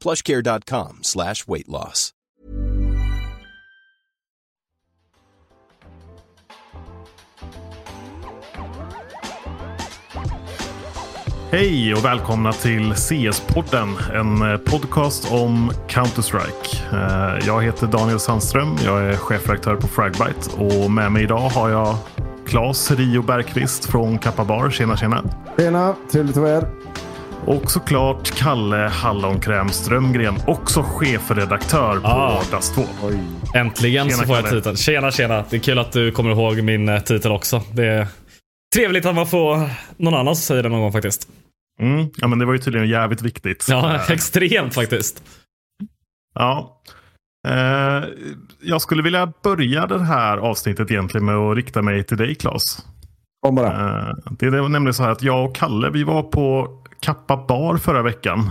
plushcare.com slash weight loss. Hej och välkomna till CS-podden, en eh, podcast om Counter-Strike. Eh, Jag heter Daniel Sandström, jag är chefredaktör på Fragbite och med mig idag har jag Claes Rio Bergqvist från Kappa Bar. Tjena tjena! Tjena, trevligt att vara här. Och såklart Kalle Hallonkräm Strömgren, också chefredaktör på Ah. Das 2. Äntligen Tjena, så får jag Kalle. titeln. Tjena tjena. Det är kul att du kommer ihåg min eh, titel också. Det är trevligt att man får någon annan som säger det någon gång faktiskt. Mm. Ja, men det var ju tydligen jävligt viktigt. Ja, Eh, extremt faktiskt. Ja. Eh, jag skulle vilja börja det här avsnittet egentligen med att rikta mig till dig Claes. Kom bara. Eh, det är nämligen så här att jag och Kalle vi var på Kappa Bar förra veckan.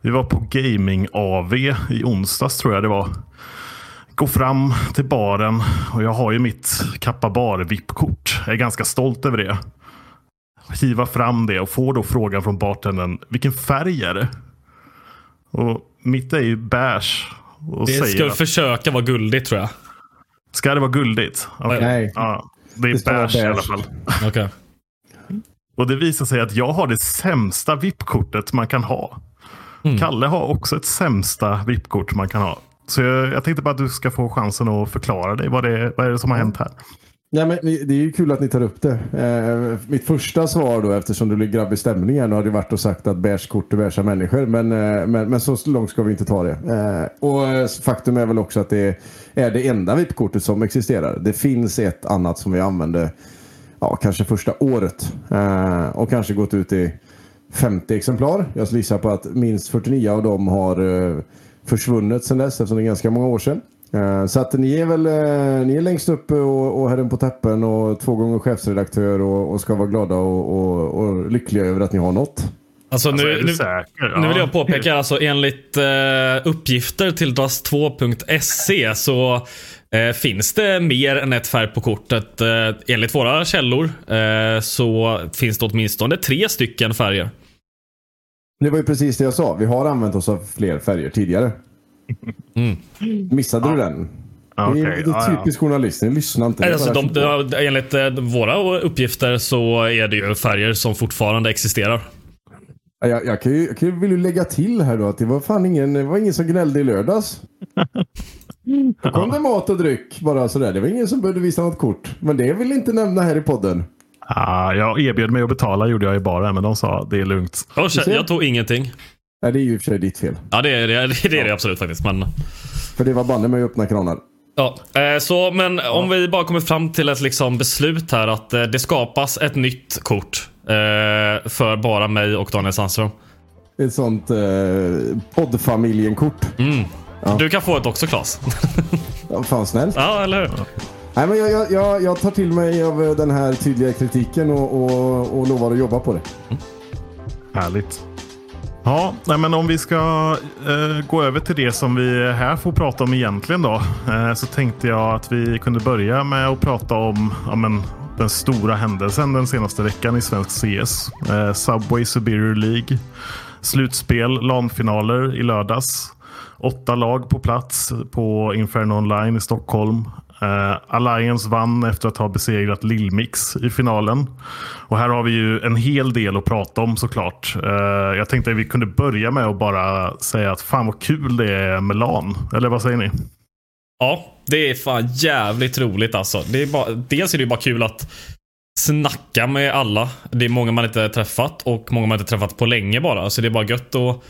Vi var på Gaming AV i onsdags tror jag det var. Gå fram till baren och jag har ju mitt Kappa Bar VIP-kort. Jag är ganska stolt över det. Hiva fram det och får då frågan från bartendern. Vilken färg är det? Och mitt är ju beige. Och Det ska att- försöka vara guldigt tror jag. Ska det vara guldigt? Okej. Nej. Ja, det är vara beige i alla beige. fall. Okej. Och det visar sig att jag har det sämsta VIP-kortet man kan ha. Mm. Kalle har också ett sämsta VIP-kort man kan ha. Så jag, jag tänkte bara att du ska få chansen att förklara dig. Vad, det, vad är det som har hänt här? Ja, men det är ju kul att ni tar upp det. Eh, mitt första svar då, eftersom det blir grabbig stämning här, nu hade varit och sagt att bärskort är bärsa människor. Men, eh, men, men så långt ska vi inte ta det. Eh, och eh, faktum är väl också att det är det enda VIP-kortet som existerar. Det finns ett annat som vi använde ja, kanske första året. Eh, och kanske gått ut i 50 exemplar. Jag skulle gissa på att minst 49 av dem har eh, försvunnit sedan dess eftersom det är ganska många år sedan. Eh, så att ni är väl eh, ni är längst uppe och, och herren på täppen och två gånger chefsredaktör och, och ska vara glada och, och, och lyckliga över att ni har något. Alltså, Alltså, nu, nu, säker? nu vill Ja. jag påpeka, alltså, enligt eh, uppgifter till dras2.se så eh, finns det mer än ett färg på kortet. Eh, enligt våra källor eh, så finns det åtminstone tre stycken färger. Det var ju precis det jag sa. Vi har använt oss av fler färger tidigare. Missade du den? Ja, det är, det är Ja, ja. typiskt journalister. Ni lyssnar inte. Alltså, de, de, enligt eh, våra uppgifter så är det ju färger som fortfarande existerar. Ja, Jag, jag, kan ju, jag kan ju, vill ju lägga till här då att det var fan ingen, det var ingen som gnällde i lördags. Då kom det mat och dryck bara sådär. Det var ingen som behövde visa något kort. Men det vill inte nämna här i podden. Ah, jag erbjöd mig att betala gjorde jag i baren, men de sa det är lugnt. Jag, jag tog ingenting. Nej, det är ju i och för sig ditt fel. Ja, det är det, det, är det absolut faktiskt. Men, För det var banne med öppna kranar. ja. eh, så, men om vi bara kommer fram till ett liksom beslut här att eh, det skapas ett nytt kort eh, för bara mig och Daniel Sandström. Ett sånt eh, poddfamiljenkort. Ja. Du kan få ett också Klas. Ja, fan snällt. ja, eller hur? Nej, men jag, jag, jag, tar till mig av eh, den här tydliga kritiken och, och, och lovar att jobba på det. Härligt. Ja, nej, men om vi ska eh, gå över till det som vi här får prata om egentligen då. Eh, så tänkte jag att vi kunde börja med att prata om ja, men, den stora händelsen den senaste veckan i svensk CS. Eh, Subway Superior League. Slutspel, LAN-finaler i lördags. Åtta lag på plats på Inferno Online i Stockholm. Eh, Alliance vann efter att ha besegrat Lillmix i finalen. Och här har vi ju en hel del att prata om såklart. Eh, jag tänkte att vi kunde börja med att bara säga att fan vad kul det är med LAN. Eller vad säger ni? Ja, det är fan jävligt roligt alltså. Det är bara, dels är det bara kul att snacka med alla. Det är många man inte träffat och många man inte träffat på länge bara. Så det är bara gött att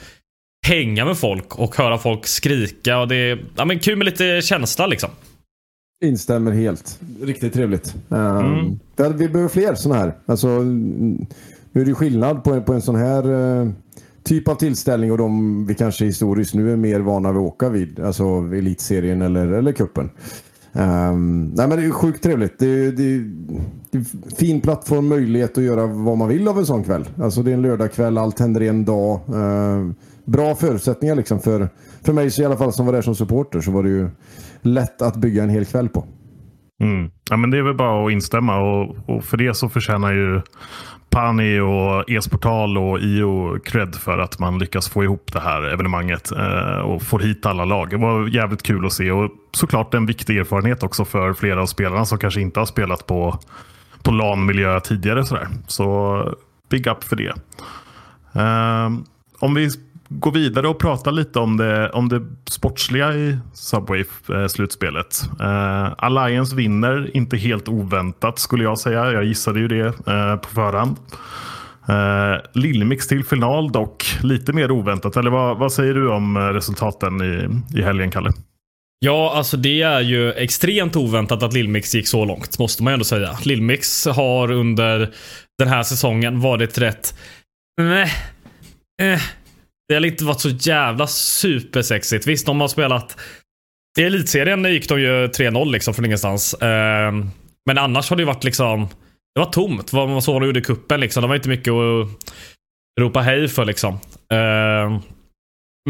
hänga med folk och höra folk skrika. Och det är ja, men kul med lite känsla liksom. Instämmer helt. Riktigt trevligt. Um, mm. Vi behöver fler sådana här. Alltså, nu är det skillnad på, på en sån här uh, typ av tillställning och de vi kanske historiskt nu är mer vana vid att åka vid. Alltså elitserien eller, eller kuppen. Um, ehm, nej men det är sjukt trevligt. Det, det, det är fin plattform, möjlighet att göra vad man vill av en sån kväll. Alltså det är en lördagkväll, allt händer i en dag. Uh, bra förutsättningar liksom för, för mig så i alla fall som var där som supporter så var det ju lätt att bygga en hel kväll på. Mm. Ja, men det är väl bara att instämma och, och för det så förtjänar ju Pani och Esportal och IO cred för att man lyckas få ihop det här evenemanget eh, och får hit alla lag. Det var jävligt kul att se och såklart en viktig erfarenhet också för flera av spelarna som kanske inte har spelat på, på LAN-miljö tidigare. Sådär. Så eh, big up för det. Eh, om vi gå vidare och prata lite om det, om det sportsliga i Subway-slutspelet. Eh, eh, Alliance vinner, inte helt oväntat skulle jag säga. Jag gissade ju det eh, på förhand. Eh, Lillmix till final dock, lite mer oväntat. Eller vad, vad säger du om eh, resultaten i, i helgen, Kalle? Ja, alltså det är ju extremt oväntat att Lillmix gick så långt, måste man ändå säga. Lillmix har under den här säsongen varit rätt... Meh. Eh, det har inte varit så jävla supersexigt. Visst, de har spelat... I elitserien gick de ju 3-0 liksom från ingenstans. Ehm, men annars har det varit liksom... Det var tomt. Vad man såg de gjorde i kuppen liksom. Det var inte mycket att ropa hej för liksom. Ehm,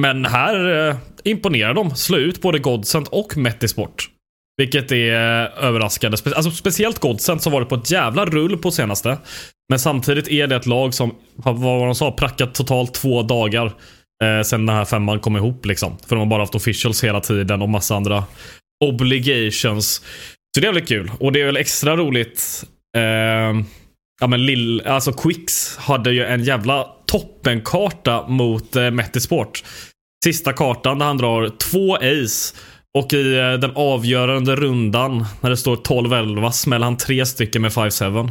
men här eh, imponerar de. Slå ut både Godsent och Metisport. Vilket är eh, överraskande. alltså speciellt Godsent som varit på ett jävla rull på senaste. Men samtidigt är det ett lag som har, vad de sa, prackat totalt två dagar eh, sen den här femman kom ihop. Liksom. För de har bara haft officials hela tiden och massa andra obligations. Så det är väldigt kul. Och det är väl extra roligt. Eh, ja men Lill, alltså Quicks hade ju en jävla toppenkarta mot eh, Metisport. Sista kartan där han drar två ace. Och i eh, den avgörande rundan när det står 12-11 smäller han tre stycken med 5-7.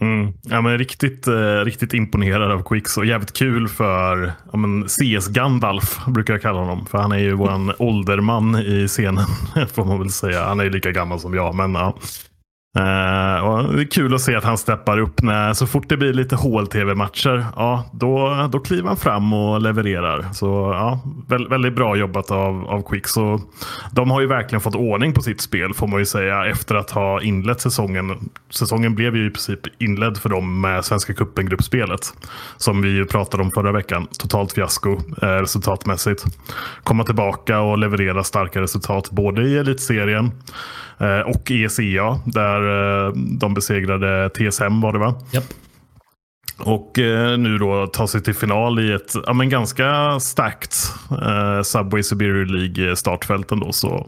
Mm. Ja, men riktigt, eh, riktigt imponerad av Quicks och jävligt kul för ja, men CS Gandalf brukar jag kalla honom. För han är ju våran ålderman i scenen får man väl säga. Han är ju lika gammal som jag men ja. Uh, och det är kul att se att han steppar upp när så fort det blir lite HLTV-matcher. Ja, då, då kliver han fram och levererar. Så ja, väldigt, väldigt bra jobbat av, av Quick. Så de har ju verkligen fått ordning på sitt spel får man ju säga efter att ha inlett säsongen. Säsongen blev ju i princip inledd för dem med Svenska cupen-gruppspelet. Som vi ju pratade om förra veckan. Totalt fiasko eh, resultatmässigt. Komma tillbaka och leverera starka resultat både i elitserien Eh, och ECA där eh, de besegrade TSM var det va? Yep. Och eh, nu då ta sig till final i ett ja, men ganska stacked eh, Subway Superior League startfält ändå. Så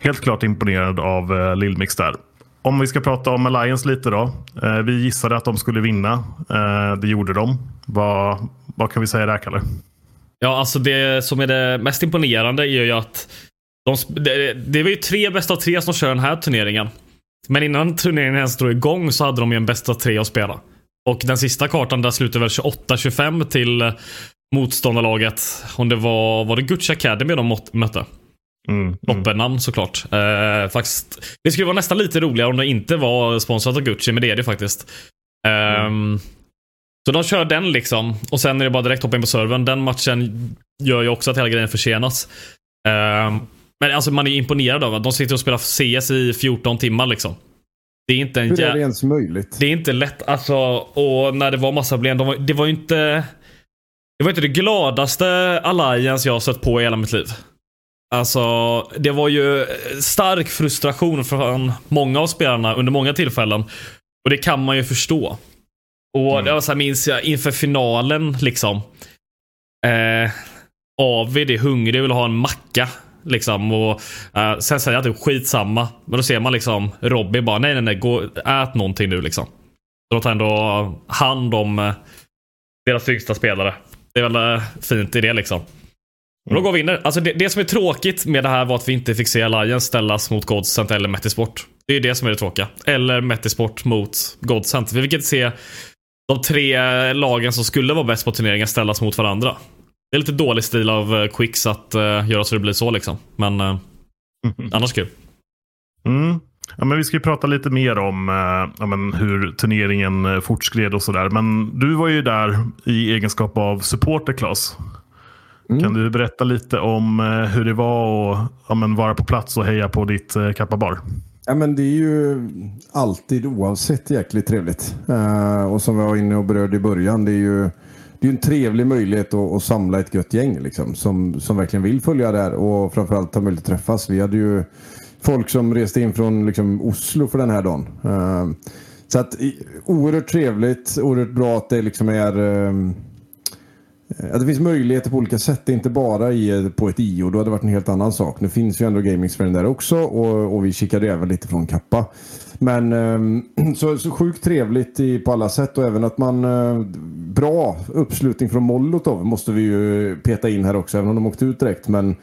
helt klart imponerad av eh, Lillmix där. Om vi ska prata om Alliance lite då. Eh, vi gissade att de skulle vinna. Eh, det gjorde de. Vad, vad kan vi säga där Kalle? Ja, alltså det som är det mest imponerande är ju att de, det, det var ju tre bästa av tre som kör den här turneringen. Men innan turneringen ens drog igång så hade de ju en bästa tre att spela. Och den sista kartan där slutade väl 28-25 till eh, motståndarlaget. Om det var, var det Gucci Academy de mötte? Mm, mm. såklart. Eh, faktiskt, det skulle vara nästan lite roligare om det inte var sponsrat av Gucci, men det är det faktiskt. Eh, mm. Så de kör den liksom. Och sen är det bara direkt hoppa in på servern. Den matchen gör ju också att hela grejen försenas. Eh, men alltså man är imponerad av att de sitter och spelar CS i 14 timmar liksom. Det är inte en Hur är det ens möjligt? Det är inte lätt. Alltså, och när det var massa problem. De var, det var ju inte... Det var inte det gladaste Alliance jag har sett på i hela mitt liv. Alltså, det var ju stark frustration från många av spelarna under många tillfällen. Och det kan man ju förstå. Och mm. det var så här, minns jag inför finalen liksom. Eh, Avid är hungrig och vill ha en macka. Liksom, och, uh, sen säger jag typ skitsamma. Men då ser man liksom Robbie bara nej nej nej, gå, ät någonting nu liksom. Så de tar ändå hand om uh, deras yngsta spelare. Det är väl uh, fint i det liksom. Och då går vi vinner. Alltså det, det, som är tråkigt med det här var att vi inte fick se Alliance ställas mot Godsent eller Metisport. Det är det som är det tråkiga. Eller Metisport mot Godsent. Vi fick inte se de tre lagen som skulle vara bäst på turneringen ställas mot varandra. Det är lite dålig stil av uh, Quicks att uh, göra så det blir så liksom. Men uh, mm. annars kul. Mm. Ja, men vi ska ju prata lite mer om ja, men hur turneringen fortskred och sådär. Men du var ju där i egenskap av supporter, Klas. Mm. Kan du berätta lite om hur det var att ja, men vara på plats och heja på ditt Kappa Bar? Ja, men det är ju alltid oavsett jäkligt trevligt. Uh, och som vi var inne och berörde i början, det är ju det är en trevlig möjlighet att, att samla ett gött gäng liksom, som, som verkligen vill följa det här och framförallt ha möjlighet att träffas. Vi hade ju folk som reste in från liksom, Oslo för den här dagen. Uh, så att oerhört trevligt, oerhört bra att det liksom är uh, att det finns möjligheter på olika sätt. Inte bara i, på ett IO. Då hade det varit en helt annan sak. Nu finns ju ändå Gaming där också. Och, och vi kikade även lite från Kappa. Men ehm, så, så sjukt trevligt i, på alla sätt. Och även att man... Eh, bra uppslutning från Molotov måste vi ju peta in här också. Även om de åkte ut direkt. Men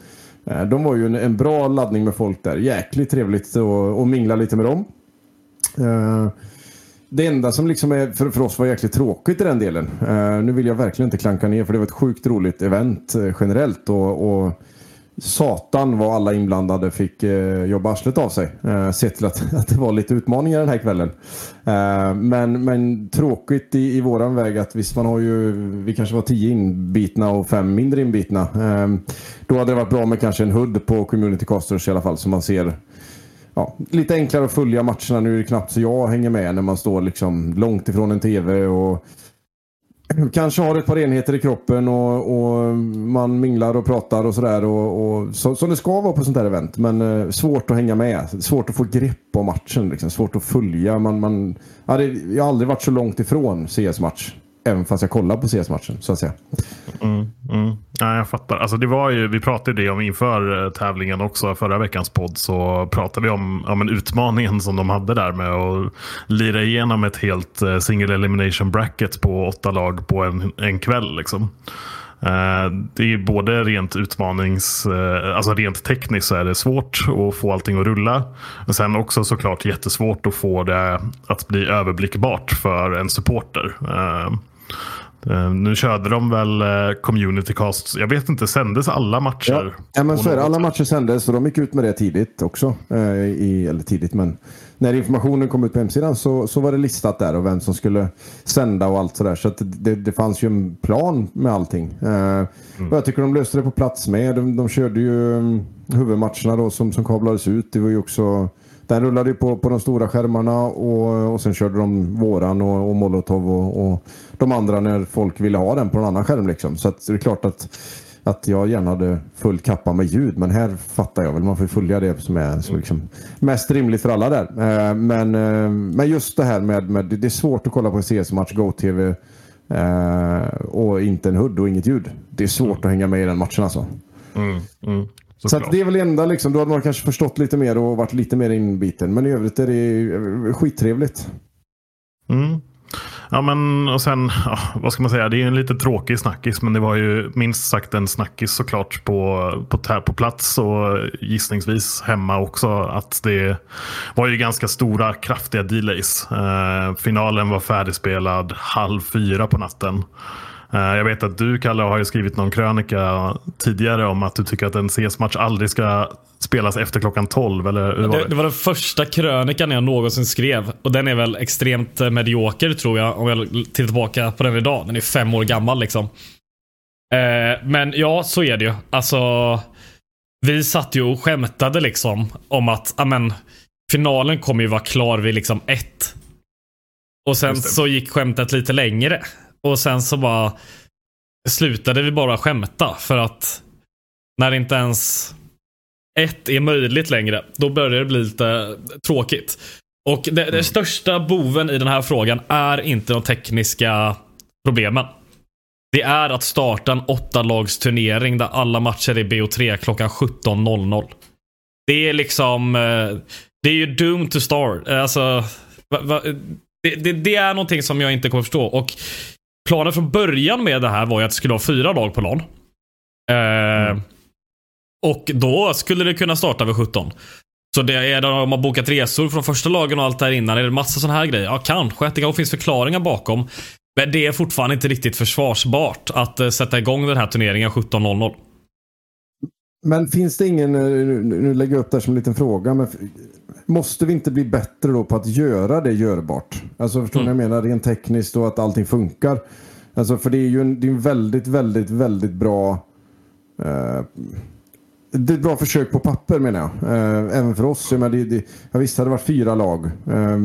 eh, de var ju en, en, bra laddning med folk där. Jäkligt trevligt att mingla lite med dem. Eh, det enda som liksom är, för, för oss var jäkligt tråkigt i den delen. Nu vill jag verkligen inte klanka ner för det var ett sjukt roligt event generellt. Och, och, satan vad alla inblandade fick eh, jobba arslet av sig. Eh, sett till att, att det var lite utmaningar den här kvällen. Eh, men, men tråkigt i, i våran väg att visst man har ju, vi kanske var tio inbitna och fem mindre inbitna. Ehm, då hade det varit bra med kanske en HUD på Community Casters i alla fall så man ser ja, lite enklare att följa matcherna. Nu är det knappt så jag hänger med när man står liksom långt ifrån en tv och kanske har ett par enheter i kroppen och, och man minglar och pratar och sådär. Och, och, så, som det ska vara på sånt här event. Men eh, svårt att hänga med. Svårt att få grepp om matchen. Liksom. Svårt att följa. Man, man, ja, det, jag har aldrig varit så långt ifrån CS-match. Även fast jag kollar på CS-matchen så att säga. Mm, mm. Ja, jag fattar. Alltså, det var ju, vi pratade det om inför eh, tävlingen också. Förra veckans podd så pratade vi om, om en utmaningen som de hade där med att lira igenom ett helt eh, single elimination bracket på åtta lag på en, en kväll. Liksom. Eh, det är både rent utmanings, alltså rent tekniskt så är det svårt att få allting att rulla. Men sen också såklart jättesvårt att få det att bli överblickbart för en supporter. Uh, nu körde de väl uh, community casts. Jag vet inte, sändes alla matcher? Ja, ja men så är det. Alla matcher sändes och de gick ut med det tidigt också. Uh, i, eller tidigt, men när informationen kom ut på hemsidan så, så var det listat där och vem som skulle sända och allt sådär. Så, så det, det fanns ju en plan med allting. Mm. Och jag tycker de löste det på plats med. De, de körde ju um, huvudmatcherna då som, som kablades ut. Det var ju också den rullade ju på, på de stora skärmarna och, och sen körde de våran och, och Molotov och, och de andra när folk ville ha den på en annan skärm. Liksom. Så det är klart att, att jag gärna hade full kappa med ljud. Men här fattar jag väl. Man får följa det som är som liksom mest rimligt för alla där. Eh, men, eh, men just det här med, med det är svårt att kolla på en CS-match, Go-TV eh, och inte en HUD och inget ljud. Det är svårt att hänga med i den matchen alltså. Mm, mm. Så, så det är väl enda liksom, då hade man kanske förstått lite mer och varit lite mer inbiten. Men i övrigt är det skittrevligt. Mm. Ja men och sen, ja, vad ska man säga, det är en lite tråkig snackis men det var ju minst sagt en snackis såklart på, på, på plats och gissningsvis hemma också. Att det var ju ganska stora kraftiga delays. Eh, finalen var färdigspelad halv fyra på natten. Eh, jag vet att du, Kalle, har ju skrivit någon krönika tidigare om att du tycker att en CS-match aldrig ska spelas efter klockan 12. Eller hur var det? det var den första krönikan jag någonsin skrev. Och den är väl extremt medioker tror jag. Om jag tittar tillbaka på den idag. Den är fem år gammal liksom. Eh, men ja, så är det ju. Alltså, vi satt ju och skämtade liksom om att amen, finalen kommer ju vara klar vid liksom ett. Och sen så gick skämtet lite längre. Och sen så bara slutade vi bara skämta för att när inte ens ett är möjligt längre, då börjar det bli lite tråkigt. Och det, det största boven i den här frågan är inte de tekniska problemen. Det är att starta en åtta lags turnering där alla matcher är BO3 klockan 17.00. Det är liksom... eh, Det är ju doomed to start. Eh, Alltså... va- va- Det, det, det är någonting som jag inte kommer förstå. Och planen från början med det här var ju att det skulle vara fyra lag på LAN. Eh, Och då skulle det kunna starta vid 17. Så det är de har bokat resor från första lagen och allt där innan. Är det massa sådana här grejer? Ja, kanske. Det kanske finns förklaringar bakom. Men det är fortfarande inte riktigt försvarsbart att eh, sätta igång den här turneringen 17.00. Men finns det ingen, eh, nu, lägger jag upp det här som en liten fråga, men måste vi inte bli bättre då på att göra det görbart? Alltså förstår ni vad jag menar? Rent tekniskt och att allting funkar. Alltså för det är ju en, det är en väldigt, väldigt, väldigt bra eh, det är ett bra försök på papper menar jag. Eh, även för oss. Jag menar, det, det, ja, visst hade varit fyra lag. Eh,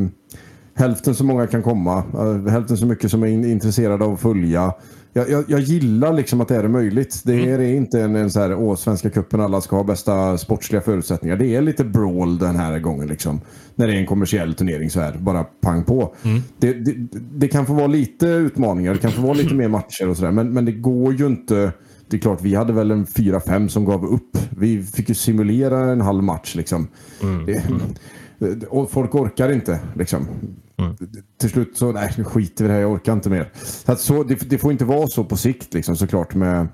hälften så många kan komma. Eh, hälften så mycket som är in, intresserade av att följa. Jag, jag, jag gillar liksom att det är möjligt. Det är, är inte en, en så här, åh, Svenska cupen alla ska ha bästa sportsliga förutsättningar. Det är lite brawl den här gången liksom. När det är en kommersiell turnering så här, bara pang på. Det, det, det kan få vara lite utmaningar, det kan få vara lite mer matcher och sådär. Men, men det går ju inte. Det är klart, vi hade väl en 4-5 som gav upp. Vi fick ju simulera en halv match liksom. Det, och folk orkar inte liksom. Mm. Till slut så, nej nu skiter vi i det här, jag orkar inte mer. Så att så, det, det får inte vara så på sikt liksom såklart. Med,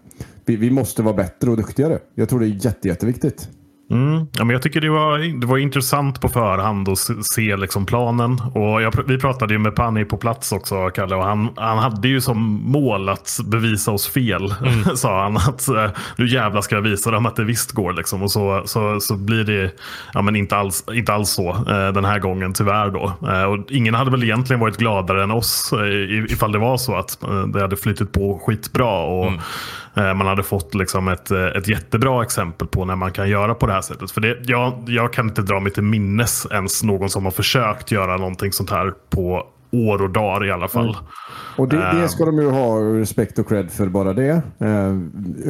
vi, vi måste vara bättre och duktigare. Jag tror det är jätte, jätteviktigt. Mm. Ja, men jag tycker det var, det var intressant på förhand att se, liksom planen. Och jag, vi pratade ju med Pani på plats också, Kalle. Och han, han hade ju som mål att bevisa oss fel. sa han. Att eh, nu jävlar ska jag visa dem att det visst går. Liksom. Och så, så, så blir det ja, men inte, alls, inte alls så eh, den här gången, tyvärr. Då. Eh, och ingen hade väl egentligen varit gladare än oss ifall det var så att det hade flyttit på skitbra. Och, Eh, Man hade fått liksom ett, ett jättebra exempel på när man kan göra på det här sättet. För det, jag, jag kan inte dra mig till minnes ens någon som har försökt göra någonting sånt här på år och dagar i alla fall. Och det, det ska de ju ha respekt och cred för bara det. Eh,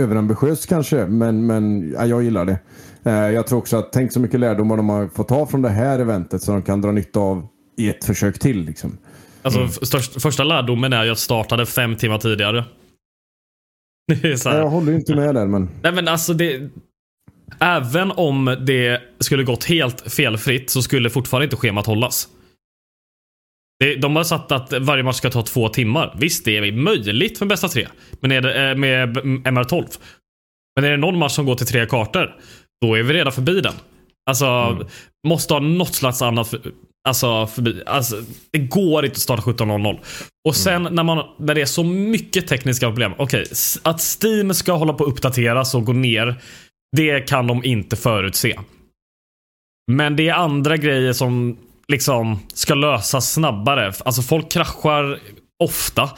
överambitiöst kanske, men, men ja, jag gillar det. Eh, jag tror också att tänk så mycket lärdomar de har fått ta från det här eventet som de kan dra nytta av i ett försök till. Liksom. Alltså, f- störst, första lärdomen är ju att startade fem timmar tidigare. Det är så här. Jag håller ju inte med där, men Nej men alltså det... Även om det skulle gått helt felfritt så skulle fortfarande inte schemat hållas. De har satt att varje match ska ta två timmar. Visst, det är möjligt med bästa tre. Men är det, eh, med MR12. Men är det någon match som går till tre kartor, då är vi redan förbi den. Alltså, måste ha något slags annat för, alltså, förbi. Alltså, det går inte att starta 17.00. Och sen när, man, när det är så mycket tekniska problem. Okej, s- att Steam ska hålla på att uppdateras och gå ner. Det kan de inte förutse. Men det är andra grejer som liksom ska lösas snabbare. Alltså folk kraschar ofta.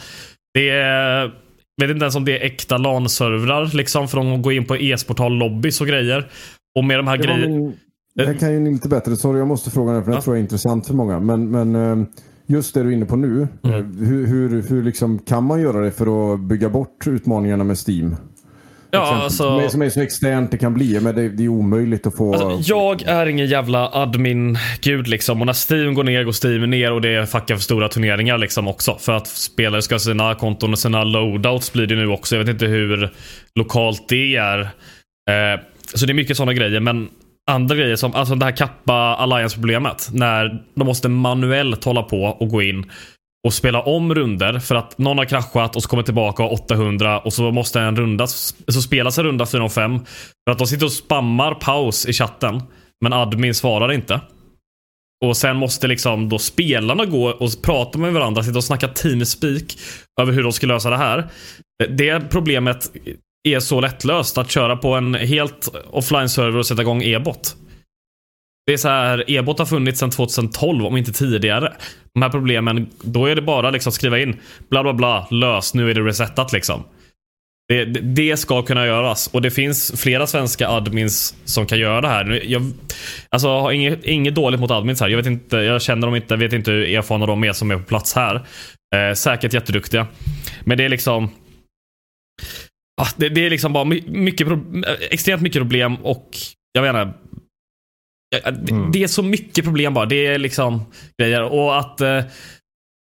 Det är... Vet inte ens om det är äkta LAN-servrar liksom. För de går in på e-sportal lobbys och grejer. Och med de här grejerna. det här kan ju ni lite bättre. Sorry, jag måste fråga den för det Ja. tror jag är intressant för många. Men, men eh, just det du är inne på nu. Mm. eh, Hur, hur, hur liksom kan man göra det för att bygga bort utmaningarna med Steam? Ja, Exempel. alltså, Som, är, som är så externt det kan bli. Men det, det är omöjligt att få... Alltså, jag är ingen jävla admin-gud liksom. Och när Steam går ner, går Steam ner och det fuckar för stora turneringar liksom också. För att spelare ska ha sina konton och sina loadouts blir det nu också. Jag vet inte hur lokalt det är. Eh, så det är mycket sådana grejer. Men andra grejer som alltså det här kappa alliance-problemet. När de måste manuellt hålla på och gå in och spela om runder för att någon har kraschat och så kommer tillbaka och har 800 och så måste en runda, så spelas en runda 4 och 5 för att de sitter och spammar paus i chatten men admin svarar inte. Och sen måste liksom då spelarna gå och prata med varandra, sitta och snacka teamspeak över hur de ska lösa det här. Det problemet är så lättlöst att köra på en helt offline-server och sätta igång e-bot. Det är så här, e-bot har funnits sedan 2012, om inte tidigare. De här problemen, då är det bara liksom skriva in bla bla bla, lös, nu är det resetat liksom. Det, det, det ska kunna göras och det finns flera svenska admins som kan göra det här. Jag, alltså, jag har inget, inget dåligt mot admins här. Jag, vet inte, jag känner dem inte, vet inte hur erfarna de är som är på plats här. Eh, säkert jätteduktiga. Men det är liksom... Ah, det, det är liksom bara mycket, eh, extremt mycket problem och jag vet inte. Mm. Det är så mycket problem bara. Det är liksom grejer. Och att eh,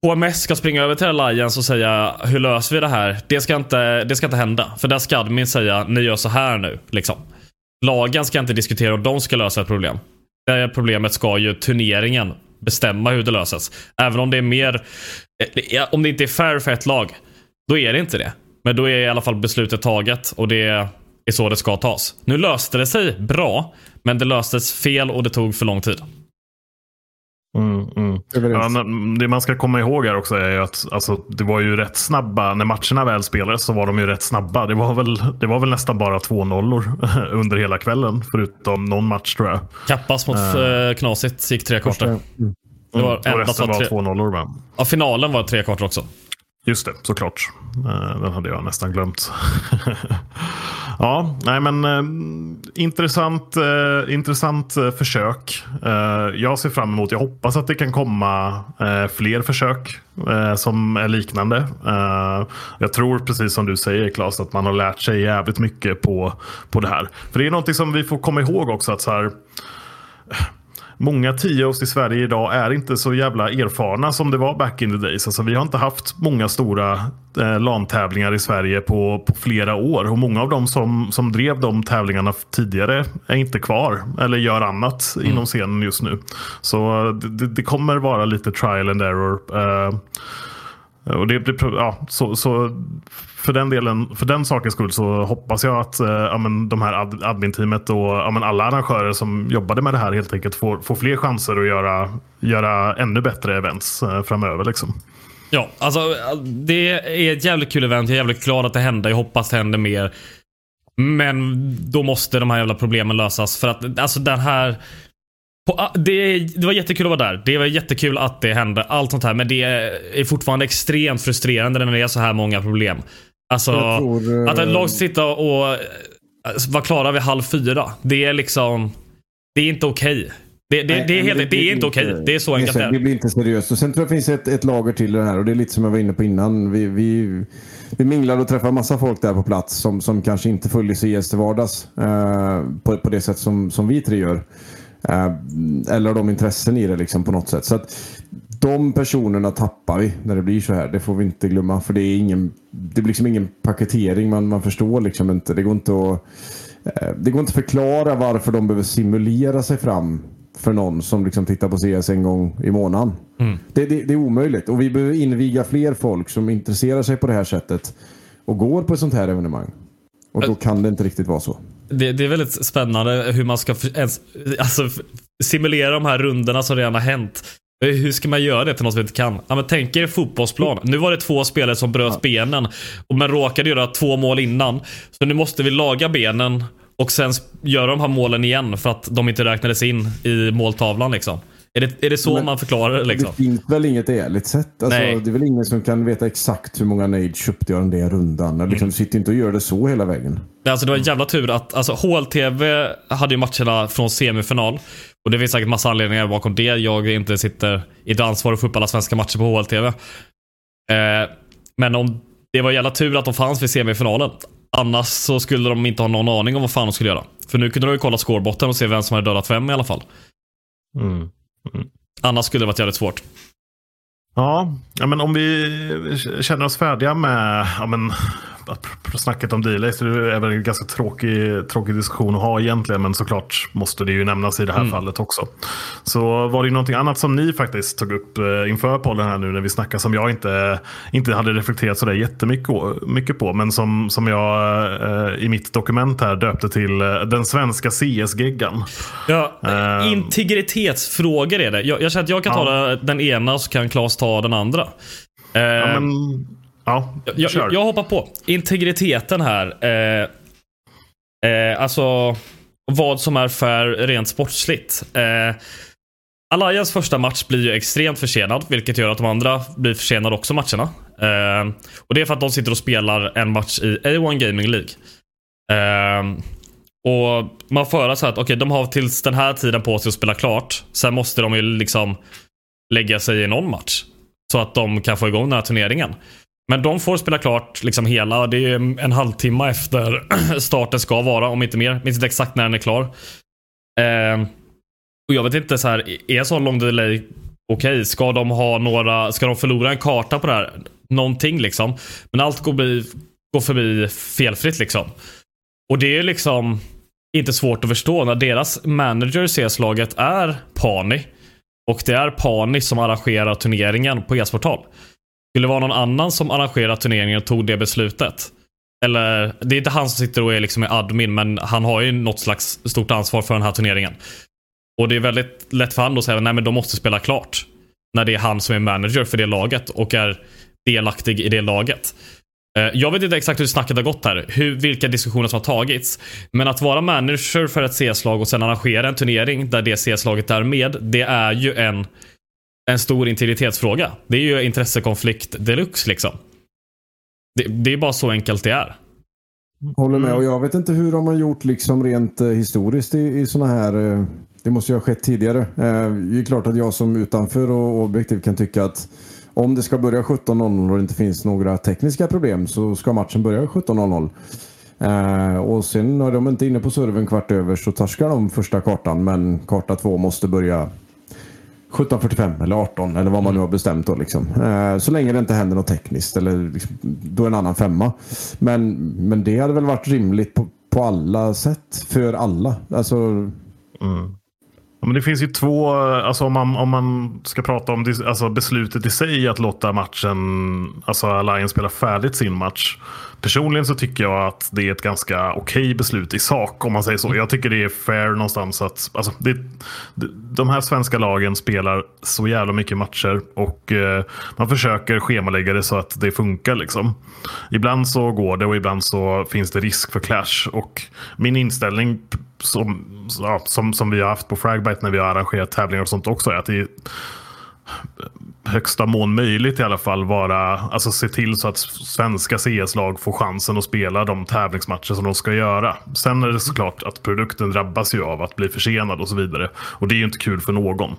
HMS ska springa över till Alliance och säga hur löser vi det här? Det ska inte, det ska inte hända. För där ska admin säga ni gör så här nu. Liksom. Lagen ska inte diskutera och de ska lösa ett problem. Det problemet ska ju turneringen bestämma hur det löses. Även om det är mer... Eh, om det inte är fair för ett lag, då är det inte det. Men då är i alla fall beslutet taget och det är så det ska tas. Nu löste det sig bra, men det löstes fel och det tog för lång tid. Mm, mm. Ja, det man ska komma ihåg här också är att alltså, det var ju rätt snabba. När matcherna väl spelades så var de ju rätt snabba. Det var väl, det var väl nästan bara två nollor under hela kvällen. Förutom någon match tror jag. Kappas mot uh, Knasigt gick tre kvarter. Mm. Det var mm. Och resten var, tre... två nollor va? Ja, finalen var tre kvarter också. Just det, såklart. Eh, den hade jag nästan glömt. Ja, nej men eh, intressant, eh, intressant eh, försök. Eh, jag ser fram emot, jag hoppas att det kan komma eh, fler försök som är liknande. jag tror precis som du säger Claes att man har lärt sig jävligt mycket på, på det här. För det är någonting som vi får komma ihåg också att så här många TIOs i Sverige idag är inte så jävla erfarna som det var back in the days. Alltså, vi har inte haft många stora eh, LAN-tävlingar i Sverige på, på, flera år. Och många av dem som, som drev de tävlingarna tidigare är inte kvar eller gör annat mm. inom scenen just nu. Så det, det, kommer vara lite trial and error. Eh, Eh, och det, det, ja, så, så för den delen, för den sakens skull så hoppas jag att eh, ja, men de här ad, admin-teamet och ja, men alla arrangörer som jobbade med det här helt enkelt får, får fler chanser att göra, göra ännu bättre events eh, framöver. Liksom. Ja, alltså det är ett jävligt kul event. Jag är jävligt glad att det hände. Jag hoppas det händer mer. Men då måste de här jävla problemen lösas. För att alltså den här Ah, det, det, var jättekul att vara där. Det var jättekul att det hände. Allt sånt här. Men det är fortfarande extremt frustrerande när det är så här många problem. Alltså, tror, att ett lag sitta och eh, vara klara vid halv fyra. Det är liksom... Det är inte okej. Okay. Det, det, Nej, det, är helt, det, det är inte okej. Okay. Det är så enkelt det är. Det blir inte seriöst. Och sen tror jag det finns ett, ett lager till det här och det är lite som jag var inne på innan. Vi, vi, vi minglar och träffar massa folk där på plats som, som kanske inte följer CS till vardags eh, på, på det sätt som, som vi tre gör. Eh, eller de intressen i det liksom på något sätt. Så att de personerna tappar vi när det blir så här. Det får vi inte glömma. För det är ingen, det blir liksom ingen paketering. Man, man förstår liksom inte. Det går inte att eh, det går inte att förklara varför de behöver simulera sig fram för någon som liksom tittar på CS en gång i månaden. Mm. Det, det, det, är omöjligt. Och vi behöver inviga fler folk som intresserar sig på det här sättet och går på ett sånt här evenemang. Och då kan det inte riktigt vara så. Det, det är väldigt spännande hur man ska ens, alltså, simulera de här rundorna som redan har hänt. Hur ska man göra det till något som inte kan? Ja, men tänk er fotbollsplan. Nu var det två spelare som bröt ja. benen. Men råkade göra två mål innan. Så nu måste vi laga benen och sen göra de här målen igen för att de inte räknades in i måltavlan. Liksom. Är det, är det så men, man förklarar det? Liksom? Det finns väl inget ärligt sätt? Alltså, det är väl ingen som kan veta exakt hur många nade köpte jag den där rundan. Liksom, mm. Du sitter inte och gör det så hela vägen. Alltså, det var en jävla tur att alltså, HLTV hade ju matcherna från semifinal. Och det finns säkert massa anledningar bakom det. Jag inte sitter i ansvar för upp alla svenska matcher på HLTV. Eh, men om, det var jävla tur att de fanns vid semifinalen. Annars så skulle de inte ha någon aning om vad fan de skulle göra. För nu kunde de ju kolla scorebotten och se vem som hade dödat vem i alla fall. Mm. Mm. Annars skulle det varit jävligt svårt. Ja, ja men om vi känner oss färdiga med ja, men, snacket om delays. Det är väl en ganska tråkig, tråkig diskussion att ha egentligen. Men såklart måste det ju nämnas i det här mm. fallet också. Så var det någonting annat som ni faktiskt tog upp eh, inför podden här nu när vi snackade som jag inte, inte hade reflekterat sådär jättemycket mycket på. Men som, som jag eh, i mitt dokument här döpte till eh, den svenska CS-geggan. Ja, uh, integritetsfrågor är det. Jag, jag känner att jag kan ja. ta den ena så kan Claes ta den andra. Ja, men Ja, jag, jag, jag hoppar på. Integriteten här. Eh, eh, alltså vad som är för rent sportsligt. Eh, Alliance första match blir ju extremt försenad, vilket gör att de andra blir försenade också matcherna. Eh, och Det är för att de sitter och spelar en match i A1 Gaming League. Eh, och Man får höra så att okay, de har tills den här tiden på sig att spela klart. Sen måste de ju liksom lägga sig i någon match. Så att de kan få igång den här turneringen. Men de får spela klart liksom hela. Det är en halvtimme efter starten ska vara, om inte mer. Minns inte exakt när den är klar. Eh, och jag vet inte, så här, är så lång delay okej? Okay, ska de ha några, ska de förlora en karta på det här? Någonting liksom. Men allt går, bli, går förbi felfritt liksom. Och det är liksom inte svårt att förstå när deras manager i CS-laget är Pani. Och det är Pani som arrangerar turneringen på e-sportal. Skulle det vara någon annan som arrangerar turneringen och tog det beslutet? Eller, det är inte han som sitter och är liksom admin, men han har ju något slags stort ansvar för den här turneringen. Och det är väldigt lätt för honom att säga, nej men de måste spela klart. När det är han som är manager för det laget och är delaktig i det laget. Eh, jag vet inte exakt hur snacket har gått här, hur, vilka diskussioner som har tagits. Men att vara manager för ett CS-lag och sen arrangera en turnering där det CS-laget är med, det är ju en, en stor integritetsfråga. Det är ju intressekonflikt deluxe liksom. Det, det är bara så enkelt det är. Håller med och jag vet inte hur de har gjort liksom rent eh, historiskt i, i sådana här eh, det måste ju ha skett tidigare. Det är klart att jag som utanför och objektiv kan tycka att om det ska börja 17.00 och det inte finns några tekniska problem så ska matchen börja 17.00. Eh, och sen när de inte inne på servern kvart över så torskar de första kartan men karta två måste börja 17.45 eller 18 eller vad man nu har bestämt då liksom. Eh, så länge det inte händer något tekniskt eller liksom, då en annan femma. Men, men det hade väl varit rimligt på, på alla sätt för alla. Alltså... Mm. Men det finns ju två, alltså om man, om man ska prata om alltså beslutet i sig att låta matchen, alltså Alliance spela färdigt sin match. Personligen så tycker jag att det är ett ganska okej okay beslut i sak om man säger så. Jag tycker det är fair någonstans att alltså, det, de här svenska lagen spelar så jävla mycket matcher och eh, man försöker schemalägga det så att det funkar. Liksom. Ibland så går det och ibland så finns det risk för clash. Och min inställning som, ja, som, som vi har haft på Fragbite när vi har arrangerat tävlingar och sånt också är att det högsta mån möjligt i alla fall vara, alltså se till så att svenska CS-lag får chansen att spela de tävlingsmatcher som de ska göra. Sen är det såklart att produkten drabbas ju av att bli försenad och så vidare. Och det är ju inte kul för någon.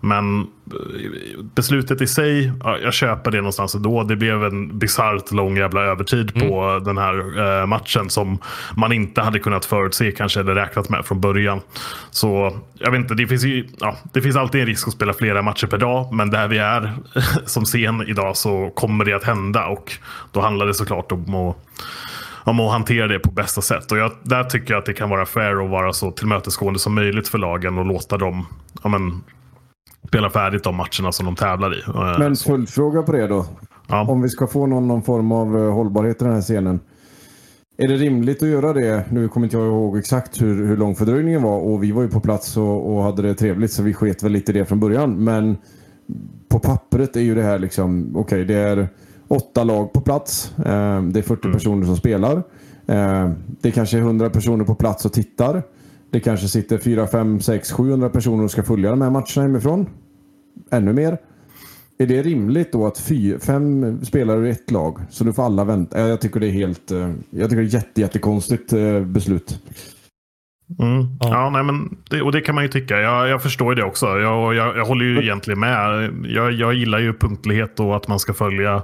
Men eh, beslutet i sig, jag köper det någonstans då. Det blev en bisarrt lång jävla övertid på mm. den här eh, matchen som man inte hade kunnat förutse kanske eller räknat med från början. Så jag vet inte, det finns, ju, ja, det finns alltid en risk att spela flera matcher per dag. Men där vi är som scen idag så kommer det att hända. Och då handlar det såklart om att, om att hantera det på bästa sätt. Och jag, där tycker jag att det kan vara fair att vara så tillmötesgående som möjligt för lagen och låta dem ja, men, spela färdigt de matcherna som de tävlar i. Men följdfråga på det då. Ja. Om vi ska få någon, någon form av eh, hållbarhet i den här scenen. Är det rimligt att göra det? Nu kommer inte jag ihåg exakt hur, hur lång fördröjningen var och vi var ju på plats och, och hade det trevligt så vi sket väl lite det från början. Men på pappret är ju det här liksom, okej okay, det är åtta lag på plats. Eh, det är 40 mm. personer som spelar. Eh, det kanske är 100 personer på plats och tittar. Det kanske sitter 4, 5, 6, 700 personer och ska följa de här matcherna hemifrån. Ännu mer. Är det rimligt då att fy, fem spelare i ett lag, så nu får alla vänta? Jag tycker det är helt, eh, jag tycker det är jätte, jättekonstigt eh, beslut. Mm. Ja. ja, nej, men det, och det kan man ju tycka. Jag, jag förstår det också. Jag, jag, jag håller ju egentligen med. Jag, jag gillar ju punktlighet och att man ska följa,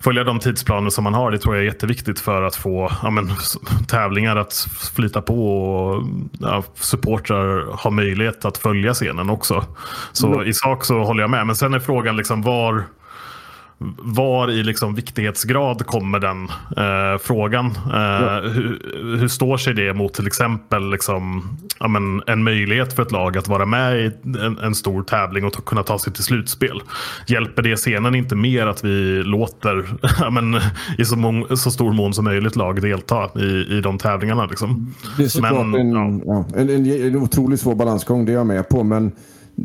följa de tidsplaner som man har. Det tror jag är jätteviktigt för att få ja, men, tävlingar att flyta på och ja, supportrar har möjlighet att följa scenen också. Så mm. i sak så håller jag med. Men sen är frågan liksom var var i liksom viktighetsgrad kommer den eh, frågan? Eh, hur, hur, står sig det mot till exempel liksom, ja, men, en möjlighet för ett lag att vara med i en, en stor tävling och kunna ta sig till slutspel? Hjälper det scenen inte mer att vi låter ja, men, i så, mång, så, stor mån som möjligt lag delta i, i de tävlingarna? Liksom? Det är såklart men, en, ja. en, en, en otroligt svår balansgång, det är jag med på. Men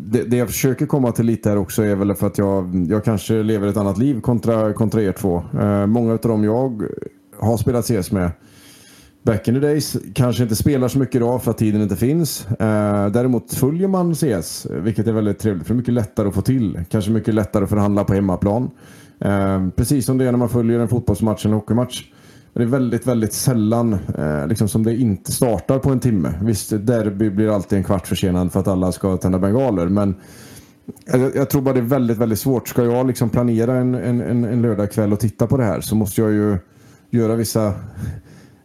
det, det, jag försöker komma till lite här också är väl för att jag, jag kanske lever ett annat liv kontra, kontra er två. Eh, många av dem jag har spelat CS med back in the days kanske inte spelar så mycket idag för att tiden inte finns. Eh, däremot följer man CS, vilket är väldigt trevligt för det är mycket lättare att få till. Kanske mycket lättare att förhandla på hemmaplan. Eh, precis som det är när man följer en fotbollsmatch eller en hockeymatch. Det är väldigt, väldigt sällan eh, liksom som det inte startar på en timme. Visst, derby blir alltid en kvart försenad för att alla ska tända bengaler. Men jag, jag, tror bara det är väldigt, väldigt svårt. Ska jag liksom planera en, en, en, en lördagkväll och titta på det här så måste jag ju göra vissa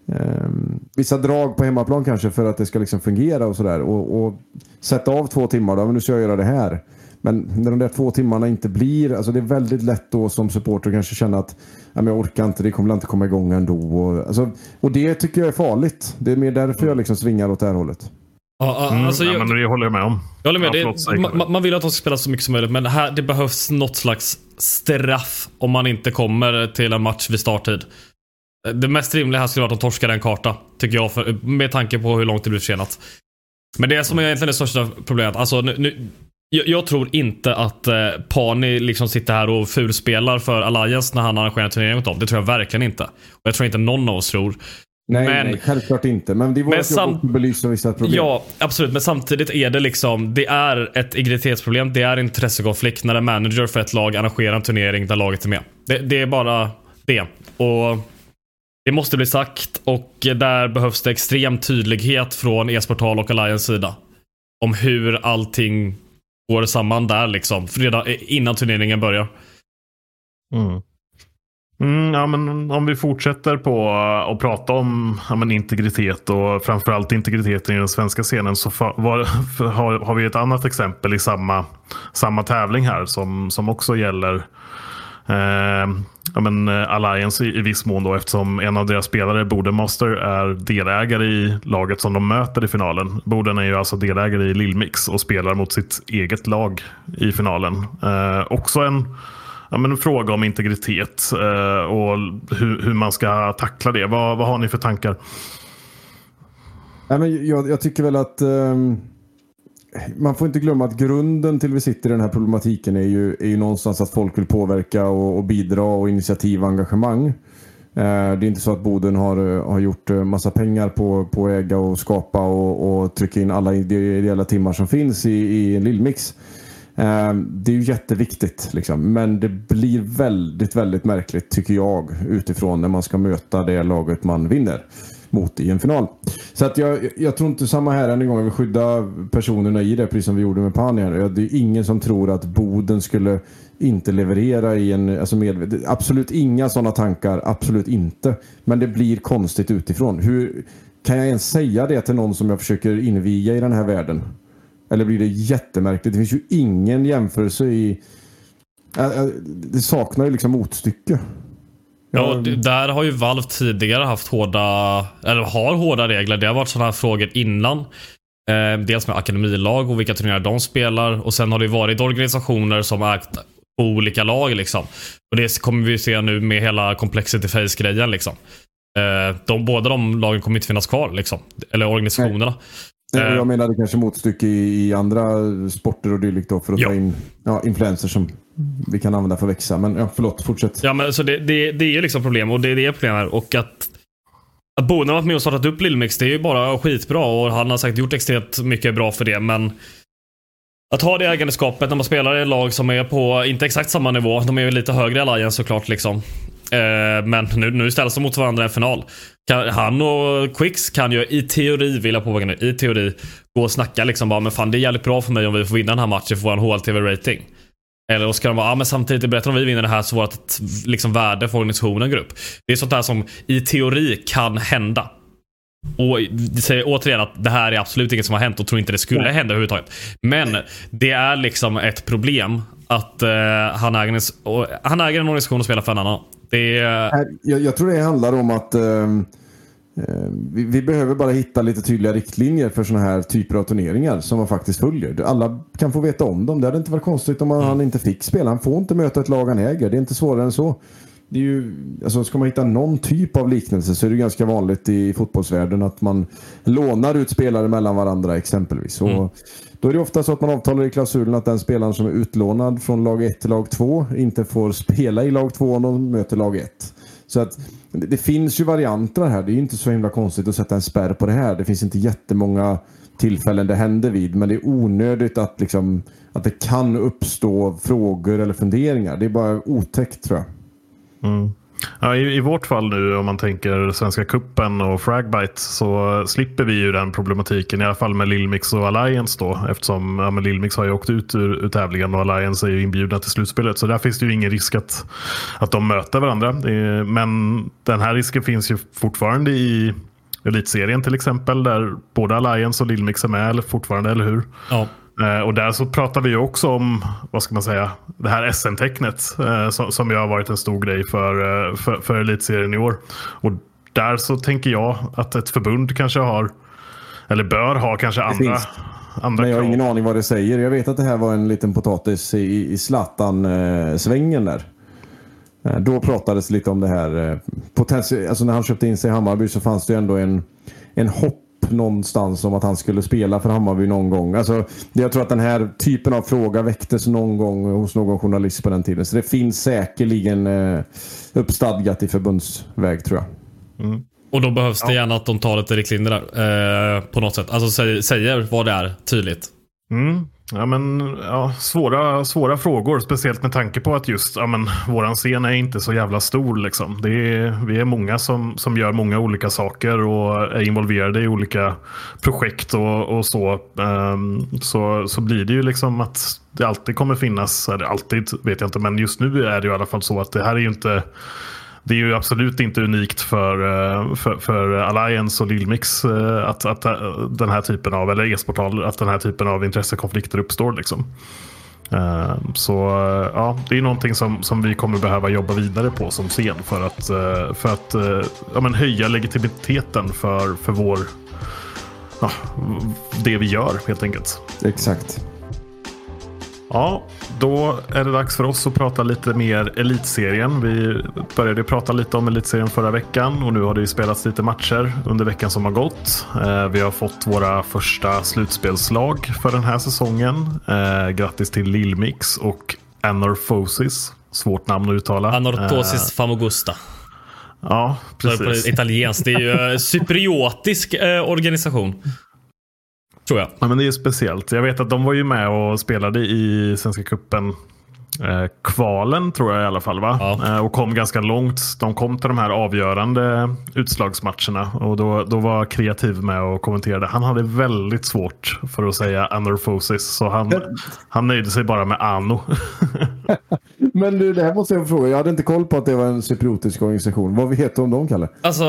eh, vissa drag på hemmaplan kanske för att det ska liksom fungera och sådär. Och, och, sätta av två timmar då, men nu ska jag göra det här. Men när de där två timmarna inte blir, alltså det är väldigt lätt då som supporter kanske känna att ja, men jag orkar inte, det kommer inte komma igång ändå. Och, alltså, och det tycker jag är farligt. Det är mer därför jag liksom svingar åt det här hållet. Ja, mm, alltså, jag, men det håller jag med om. Jag håller med. Det, man, man, vill att de ska spela så mycket som möjligt, men här, det behövs något slags straff om man inte kommer till en match vid starttid. Det mest rimliga här skulle vara att de torskar en karta, tycker jag, för, med tanke på hur långt det blir försenat. Men det som är egentligen det största problemet, alltså nu, nu jag, jag, tror inte att eh, Pani liksom sitter här och fulspelar för Alliance när han arrangerar en turnering mot dem. Det tror jag verkligen inte. Och jag tror inte någon av oss tror. Nej, men, nej, självklart inte. Men det är vårt jobb att belysa vissa problem. Ja, absolut. Men samtidigt är det liksom, det är ett integritetsproblem. Det är intressekonflikt när en manager för ett lag arrangerar en turnering där laget är med. Det, det är bara det. Och det måste bli sagt och där behövs det extrem tydlighet från e-sportal och Alliance sida. Om hur allting går samman där liksom. Redan eh, innan turneringen börjar. Mm. Mm, ja, men om vi fortsätter på eh, att prata om ja, men integritet och framförallt integriteten i den svenska scenen så var, har, har, vi ett annat exempel i samma, samma tävling här som, som också gäller eh, Eh, ja, men eh, Alliance i, i viss mån då eftersom en av deras spelare, Bodenmaster, är delägare i laget som de möter i finalen. Boden är ju alltså delägare i Lillmix och spelar mot sitt eget lag i finalen. Eh, också en ja, men en fråga om integritet eh, och hur, hur, man ska tackla det. Vad, vad har ni för tankar? Nej, men jag, jag tycker väl att um, man får inte glömma att grunden till vi sitter i den här problematiken är ju, är ju någonstans att folk vill påverka och, och bidra och initiativ och engagemang. Eh, det är inte så att Boden har, eh, har gjort eh, massa pengar på, på att äga och skapa och, och trycka in alla ideella timmar som finns i, i en lillmix. Eh, det är ju jätteviktigt, liksom. men det blir väldigt, väldigt märkligt tycker jag utifrån när man ska möta det laget man vinner mot i en final. Så att jag, jag tror inte samma här än en gång. Jag vill skydda personerna i det, precis som vi gjorde med Panja. Det är ingen som tror att Boden skulle inte leverera i en... Alltså med, absolut inga sådana tankar, absolut inte. Men det blir konstigt utifrån. Hur Kan jag ens säga det till någon som jag försöker inviga i den här världen? Eller blir det jättemärkligt? Det finns ju ingen jämförelse i... Det saknar ju liksom motstycke. Ja, där har ju Valve tidigare haft hårda, eller har hårda regler. Det har varit sådana här frågor innan. Eh, dels med akademilag och vilka turneringar de spelar. Och sen har det varit organisationer som ägt olika lag liksom. Och det kommer vi se nu med hela Complexity Face-grejen liksom. Eh, de, båda de lagen kommer inte finnas kvar liksom. Eller organisationerna. Nej. Jag menade kanske motstycke i, i andra sporter och dylikt då för att ja. ta in ja, influencers som vi kan använda för att växa. Men ja, förlåt, fortsätt. Ja, men så det, det, det är ju liksom problem och det, är problem här. Och att, att Boden har varit med och startat upp Lillmix, det är ju bara skitbra och han har säkert gjort extremt mycket bra för det. Men att ha det ägandeskapet när man spelar i ett lag som är på, inte exakt samma nivå, de är ju lite högre i Alliance såklart liksom. Eh, men nu, nu ställs de mot varandra i en final. Kan, han och Quicks kan ju i teori, vill jag påpeka nu, i teori gå och snacka liksom bara, men fan det är jävligt bra för mig om vi får vinna den här matchen för vår HLTV-rating. Eller då ska de vara, ja men samtidigt bättre om vi vinner det här så vårt liksom, värde för organisationen går upp. Det är sånt där som i teori kan hända. Och det säger återigen att det här är absolut inget som har hänt och tror inte det skulle hända överhuvudtaget. Men det är liksom ett problem att uh, han, äger en, han äger en organisation och spelar för en annan. Det är... jag, jag, tror det handlar om att uh, vi, vi, behöver bara hitta lite tydliga riktlinjer för sådana här typer av turneringar som man faktiskt följer. Alla kan få veta om dem. Det hade inte varit konstigt om han mm. inte fick spela. Han får inte möta ett lag han äger. Det är inte svårare än så det är ju, alltså ska man hitta någon typ av liknelse så är det ganska vanligt i fotbollsvärlden att man lånar ut spelare mellan varandra exempelvis. Mm. Och då är det ofta så att man avtalar i klausulen att den spelaren som är utlånad från lag 1 till lag 2 inte får spela i lag 2 om de möter lag 1. Så att det finns ju varianter här. Det är inte så himla konstigt att sätta en spärr på det här. Det finns inte jättemånga tillfällen det händer vid. Men det är onödigt att, liksom, att det kan uppstå frågor eller funderingar. Det är bara otäckt tror jag. Mm. Ja, i, I vårt fall nu om man tänker Svenska Kuppen och Fragbite så slipper vi ju den problematiken i alla fall med Lilmix och Alliance då eftersom ja, men Lilmix har ju åkt ut ur, ur tävlingen och Alliance är ju inbjudna till slutspelet så där finns det ju ingen risk att, att de möter varandra. Är, men den här risken finns ju fortfarande i Elitserien till exempel där både Alliance och Lilmix är med fortfarande, eller hur? Ja. Eh, och där så pratar vi också om, vad ska man säga, det här SM-tecknet eh, som, som ju har varit en stor grej för, eh, för, för elitserien i år. Och där så tänker jag att ett förbund kanske har, eller bör ha kanske andra, andra Men jag har ingen aning vad det säger. Jag vet att det här var en liten potatis i, i Zlatan-svängen där. Då pratades lite om det här. Potential, alltså när han köpte in sig i Hammarby så fanns det ju ändå en, en hopp någonstans om att han skulle spela för Hammarby någon gång. Alltså, jag tror att den här typen av fråga väcktes någon gång hos någon journalist på den tiden. Så det finns säkerligen eh, uppstadgat i förbundsväg tror jag. Och då behövs det gärna att de tar lite riktlinjer där. Eh, på något sätt. Alltså säger, säger vad det är tydligt. Mm. Ja, men, ja, svåra, svåra frågor, speciellt med tanke på att just ja, men, våran scen är inte så jävla stor. Liksom. Det är, vi är många som, som gör många olika saker och är involverade i olika projekt och, och så. Um, så. Så blir det ju liksom att det alltid kommer finnas, eller alltid vet jag inte, men just nu är det ju i alla fall så att det här är ju inte det är ju absolut inte unikt för, eh, för, för Alliance och Lillmix eh, att, att eh, den här typen av, eller e-sportal, att den här typen av intressekonflikter uppstår. Liksom. Så ja, det är någonting som, som vi kommer behöva jobba vidare på som scen för att, för att ja, men höja legitimiteten för, för vår, ja, det vi gör helt enkelt. Exakt. Ja, då är det dags för oss att prata lite mer elitserien. Vi började prata lite om elitserien förra veckan och nu har det ju spelats lite matcher under veckan som har gått. Eh, Vi har fått våra första slutspelslag för den här säsongen. Eh, Grattis till Lillmix och Anorphosis. Svårt namn att uttala. Anortosis famogusta. Ja, precis. Italienskt. Det är ju eh, cypriotisk eh, organisation. Tror jag. Ja, men det är ju speciellt. Jag vet att de var ju med och spelade i Svenska Cupen eh, kvalen tror jag i alla fall. va? Ja. Eh, och kom ganska långt. De kom till de här avgörande utslagsmatcherna. Och då, då var Kreativ med och kommenterade. Han hade väldigt svårt för att säga anorphosis. Så han, han nöjde sig bara med ano. Men du, det här måste jag fråga. Jag hade inte koll på att det var en cypriotisk organisation. Vad vet du om dem, Kalle? Alltså,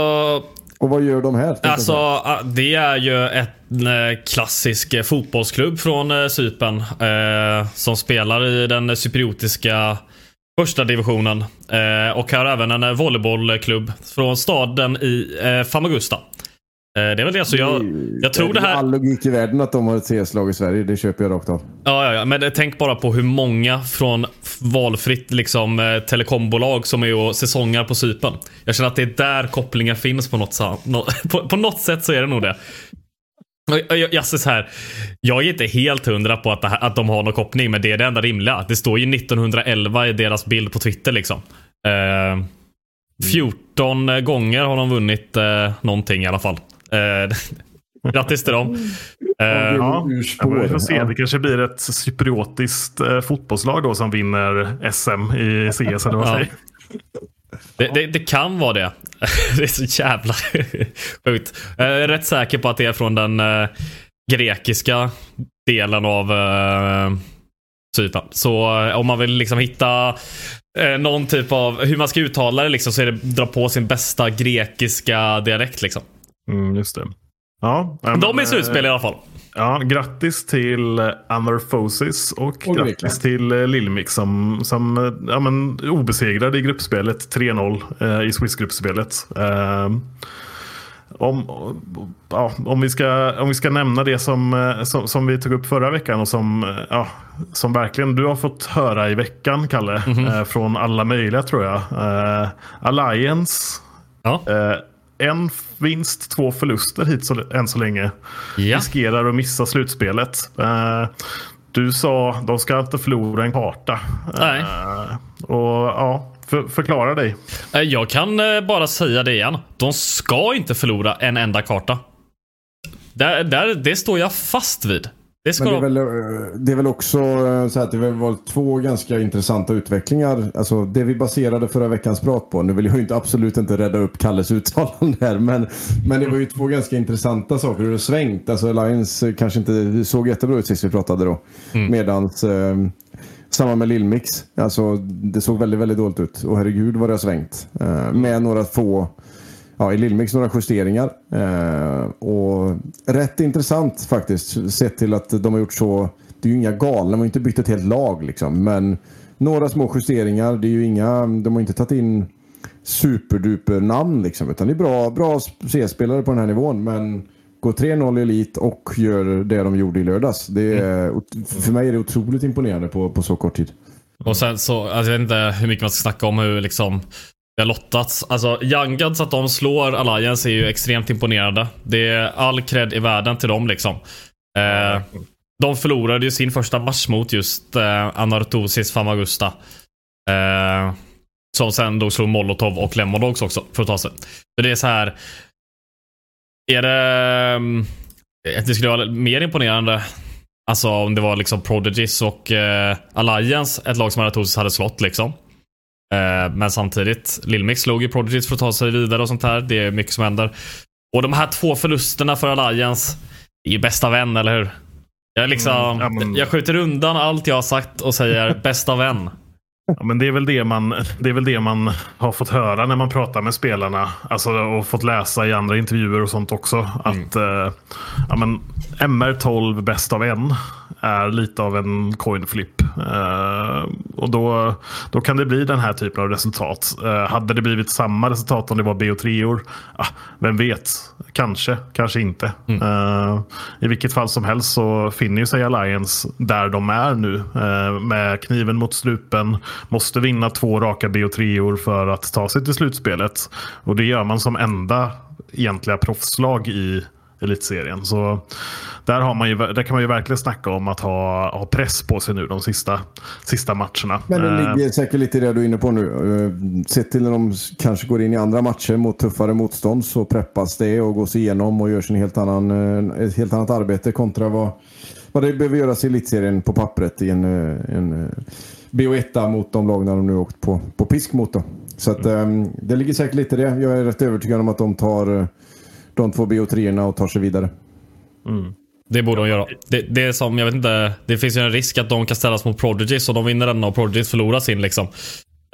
Och vad gör de här? Alltså, ah, det är ju en eh, klassisk eh, fotbollsklubb från eh, Cypern. Eh, som spelar i den cypriotiska första divisionen. Eh, och har även en volleybollklubb från staden i eh, Famagusta. Eh, det är väl det. Så jag, jag tror det är här... all logik i världen att de har ett CS-lag i Sverige. Det köper jag rakt av. Ja, ja, ja, men tänk bara på hur många från valfritt liksom, eh, telekombolag som är och säsongar på Cypern. Jag känner att det är där kopplingar finns på något, på, på något sätt så är det nog det. Jag, jag, jag, så här, jag är inte helt hundra på att, det här, att de har någon koppling, men det är det enda rimliga. Det står ju 1911 i deras bild på Twitter. liksom. Eh, 14 gånger har de vunnit eh, någonting i alla fall. Eh, grattis till dem. Eh, Ja, vi får se. Det kanske blir ett cypriotiskt eh, fotbollslag då som vinner SM i CS. Eller vad Ja. säger Det, det, det kan vara det. Det är så jävla sjukt. Jag är rätt säker på att det är från den eh, grekiska delen av eh, Cypern. Så eh, om man vill liksom hitta eh, någon typ av hur man ska uttala det liksom, så är det dra på sin bästa grekiska dialekt. Liksom. Mm, just det. Ja, ja, De men, är i slutspel i alla fall. Ja, grattis till eh, Anorphosis och, Och grattis till eh, Lillmix som, som eh, ja, men, obesegrade i gruppspelet. 3-0 eh, i Swiss-gruppspelet. Eh, om, ja, om, vi ska, om vi ska nämna det som, eh, som, som vi tog upp förra veckan och som, eh, ja, som verkligen du har fått höra i veckan, Kalle. eh, från alla möjliga tror jag. Eh, Alliance. Ja. En vinst, två förluster hit så, än så länge. Ja. Riskerar att missa slutspelet. Eh, du sa de ska inte förlora en karta. Nej. Eh, och ja, för, förklara dig. Eh, Jag kan bara säga det igen. De ska inte förlora en enda karta. Där, där, det står jag fast vid. Det ska Men det är, väl, eh, det är väl också eh, så att det har varit två ganska intressanta utvecklingar. Alltså det vi baserade förra veckans prat på. Nu vill jag ju inte, absolut inte rädda upp Kalles uttalande här. Men, men det var ju två ganska intressanta saker. Hur det svängt. Alltså Lions eh, kanske inte såg jättebra ut sist vi pratade då. Medans eh, samma med Lillmix. Alltså det såg väldigt, väldigt dåligt ut. Och herregud vad det har svängt. Eh, med några få ja, i Lillmix några justeringar. Eh, och rätt intressant faktiskt. Sett till att de har gjort så. Det är ju inga galna, de har inte bytt ett helt lag liksom. Men några små justeringar. Det är ju inga, de har inte tagit in superduper namn liksom. Utan det är bra, bra C-spelare på den här nivån. Men gå 3-0 i elit och gör det de gjorde i lördags. Det är, För mig är det otroligt imponerande på, på så kort tid. Och sen så, alltså jag vet inte hur mycket man ska snacka om hur liksom det har lottats. Alltså Young Guns att de slår Alliance är ju extremt imponerande. Det är all cred i världen till dem liksom. Eh, de förlorade ju sin första match mot just eh, Anartosis Famagusta. Eh, som sen då slog Molotov och Lemondogs också för att ta sig. Så det är så här. Är det... mm, Det skulle vara mer imponerande Alltså om det var liksom Prodigies och eh, Alliance, ett lag som Anartosis hade slått liksom. Eh, men samtidigt, Lilmix slog ju Prodigies för att ta sig vidare och sånt här. Det är mycket som händer. Och de här två förlusterna för Alliance, det är ju bästa vän, eller hur? Jag, liksom, Mm, ja, men- jag skjuter undan allt jag har sagt och säger bästa vän. Ja, men det, är väl det, man, det är väl det man har fått höra när man pratar med spelarna. Alltså, och fått läsa i andra intervjuer och sånt också. Att eh, ja, men MR12 bäst av en är lite av en coin flip. Eh, och då, då kan det bli den här typen av resultat. Eh, hade det blivit samma resultat om det var BO3-or? Ah, vem vet? Kanske, kanske inte. Eh, I vilket fall som helst så finner ju sig Alliance där de är nu. eh, med kniven mot strupen. Måste vinna två raka BO3-or för att ta sig till slutspelet. Och det gör man som enda egentliga proffslag i elitserien. Så där, har man ju, där kan man ju verkligen snacka om att ha, ha press på sig nu de sista, sista matcherna. Men det Eh, ligger säkert lite i det du är inne på nu. Eh, Sett till när de kanske går in i andra matcher mot tuffare motstånd så preppas det och gås igenom och görs en helt annan, eh, ett helt annat arbete kontra vad, vad det behöver göras i elitserien på pappret i en, en BO1 mot de lag de nu åkt på, på pisk mot. Då. Så att, eh, det ligger säkert lite i det. Jag är rätt övertygad om att de tar eh, de två BO3 och tar sig vidare. Det borde de göra. Det, det är som, jag vet inte, det finns ju en risk att de kan ställas mot Prodigies och de vinner den och Prodigies förlorar sin liksom.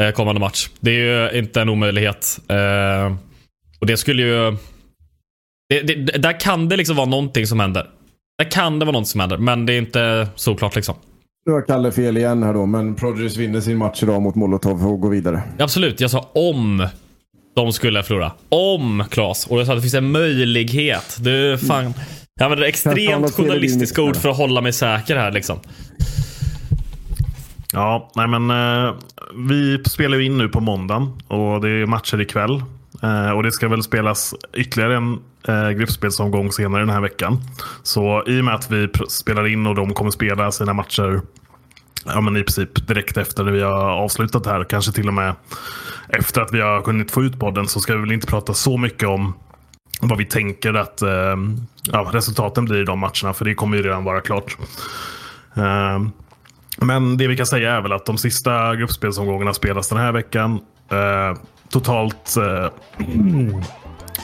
eh, Kommande match. Det är ju inte en omöjlighet. Eh, och det skulle ju... Det, det, där kan det liksom vara någonting som händer. Där kan det vara något som händer, men det är inte såklart liksom. Nu har Kalle fel igen här då, men Prodigies vinner sin match idag mot Molotov och går vidare. Absolut, jag sa om de skulle förlora. Om, Klas. Och jag sa att det finns en möjlighet. Du, fan. Jag använder extremt journalistiska ord för att hålla mig säker här liksom. Ja, nej men eh, vi spelar ju in nu på måndagen och det är matcher ikväll. Eh, och det ska väl spelas ytterligare en eh, gruppspelsomgång senare den här veckan. Så i och med att vi spelar in och de kommer spela sina matcher ja, men i princip direkt efter när vi har avslutat det här, kanske till och med efter att vi har kunnat få ut podden, så ska vi väl inte prata så mycket om vad vi tänker att eh, ja, resultaten blir i de matcherna, för det kommer ju redan vara klart. Eh, men det vi kan säga är väl att de sista gruppspelsomgångarna spelas den här veckan. Eh, totalt... Eh,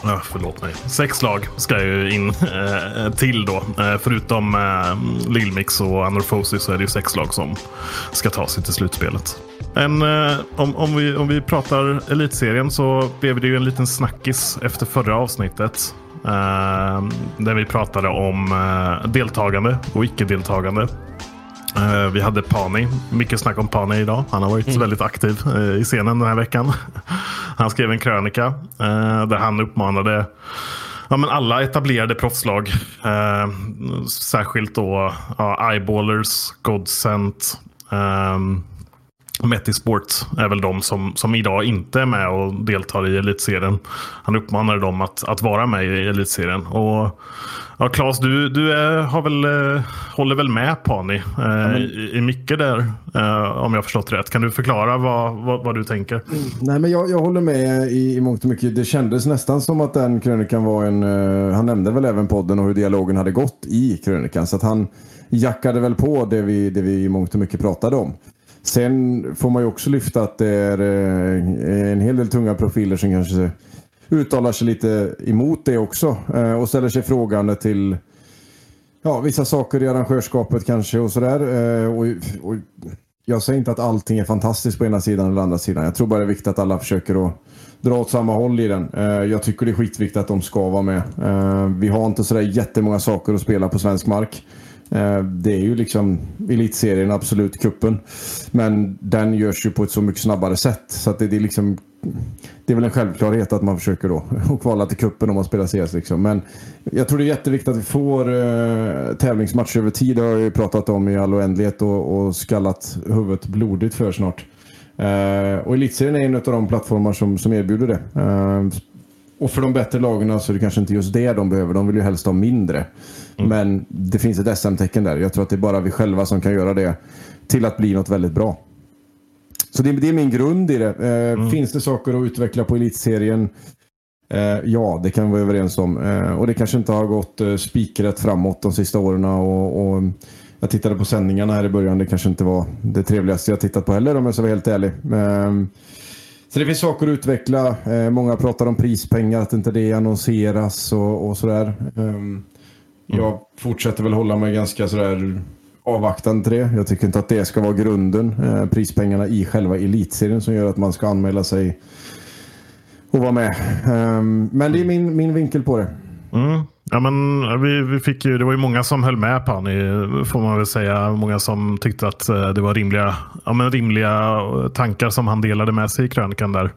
Eh, ja, förlåt mig. Sex lag ska ju in eh, till då. Eh, förutom eh, Lillmix och Anorphosis så är det ju sex lag som ska ta sig till slutspelet. En, eh, om, om, vi, om vi pratar elitserien så blev det ju en liten snackis efter förra avsnittet. Eh, där vi pratade om eh, deltagande och icke-deltagande. Eh, vi hade Pani. Mycket snack om Pani idag. Han har varit väldigt aktiv eh, i scenen den här veckan. Han skrev en krönika eh, där han uppmanade ja, men alla etablerade proffslag. Eh, särskilt då ja, Eyeballers, Godsent, eh, ehm, Metisport är väl de som, som idag inte är med och deltar i elitserien. Han uppmanade dem att, att vara med i elitserien. Och ja, Claes, du, du är, har väl, eh, håller väl med Pani eh, i, i mycket där, eh, om jag har förstått rätt. Kan du förklara vad, vad, vad du tänker? Nej, men jag, jag håller med i, i mångt och mycket. Det kändes nästan som att den krönikan var en... eh, han nämnde väl även podden och hur dialogen hade gått i krönikan. Så att han jackade väl på det vi, det vi i mångt och mycket pratade om. Sen får man ju också lyfta att det är eh, en hel del tunga profiler som kanske uttalar sig lite emot det också eh, och ställer sig frågande till ja, vissa saker i arrangörskapet kanske och sådär. Eh, och, och jag säger inte att allting är fantastiskt på ena sidan eller andra sidan. Jag tror bara det är viktigt att alla försöker att dra åt samma håll i den. Jag tycker det är skitviktigt att de ska vara med. Vi har inte sådär jättemånga saker att spela på svensk mark. Eh, det är ju liksom elitserien, absolut kuppen. Men den görs ju på ett så mycket snabbare sätt. Så att det, det, är liksom, det är väl en självklarhet att man försöker då och kvala till kuppen om man spelar CS. Liksom. Men jag tror det är jätteviktigt att vi får eh, tävlingsmatcher över tid. Det har jag ju pratat om i all oändlighet och, och skallat huvudet blodigt för snart. Eh, och elitserien är en av de plattformar som, som erbjuder det. Eh, och för de bättre lagen så är det kanske inte just det de behöver. De vill ju helst ha mindre. Mm. Men det finns ett SM-tecken där. Jag tror att det är bara vi själva som kan göra det till att bli något väldigt bra. Så det, det är min grund i det. Eh, mm. Finns det saker att utveckla på elitserien? Eh, ja, det kan vi vara överens om. Eh, och det kanske inte har gått eh, spikrätt framåt de sista åren. Och, och, jag tittade på sändningarna här i början. Det kanske inte var det trevligaste jag tittat på heller om jag ska vara helt ärlig. Så det finns saker att utveckla. Eh, många pratar om prispengar, att inte det annonseras och, och sådär. Um, jag mm. fortsätter väl hålla mig ganska sådär avvaktande till det. Jag tycker inte att det ska vara grunden. Eh, prispengarna i själva elitserien som gör att man ska anmäla sig och vara med. Um, men det är min, min vinkel på det. Mm. Ja, men eh, vi, vi fick ju, det var ju många som höll med Pani, får man väl säga. Många som tyckte att eh, det var rimliga, ja, men rimliga eh, tankar som han delade med sig i krönikan där.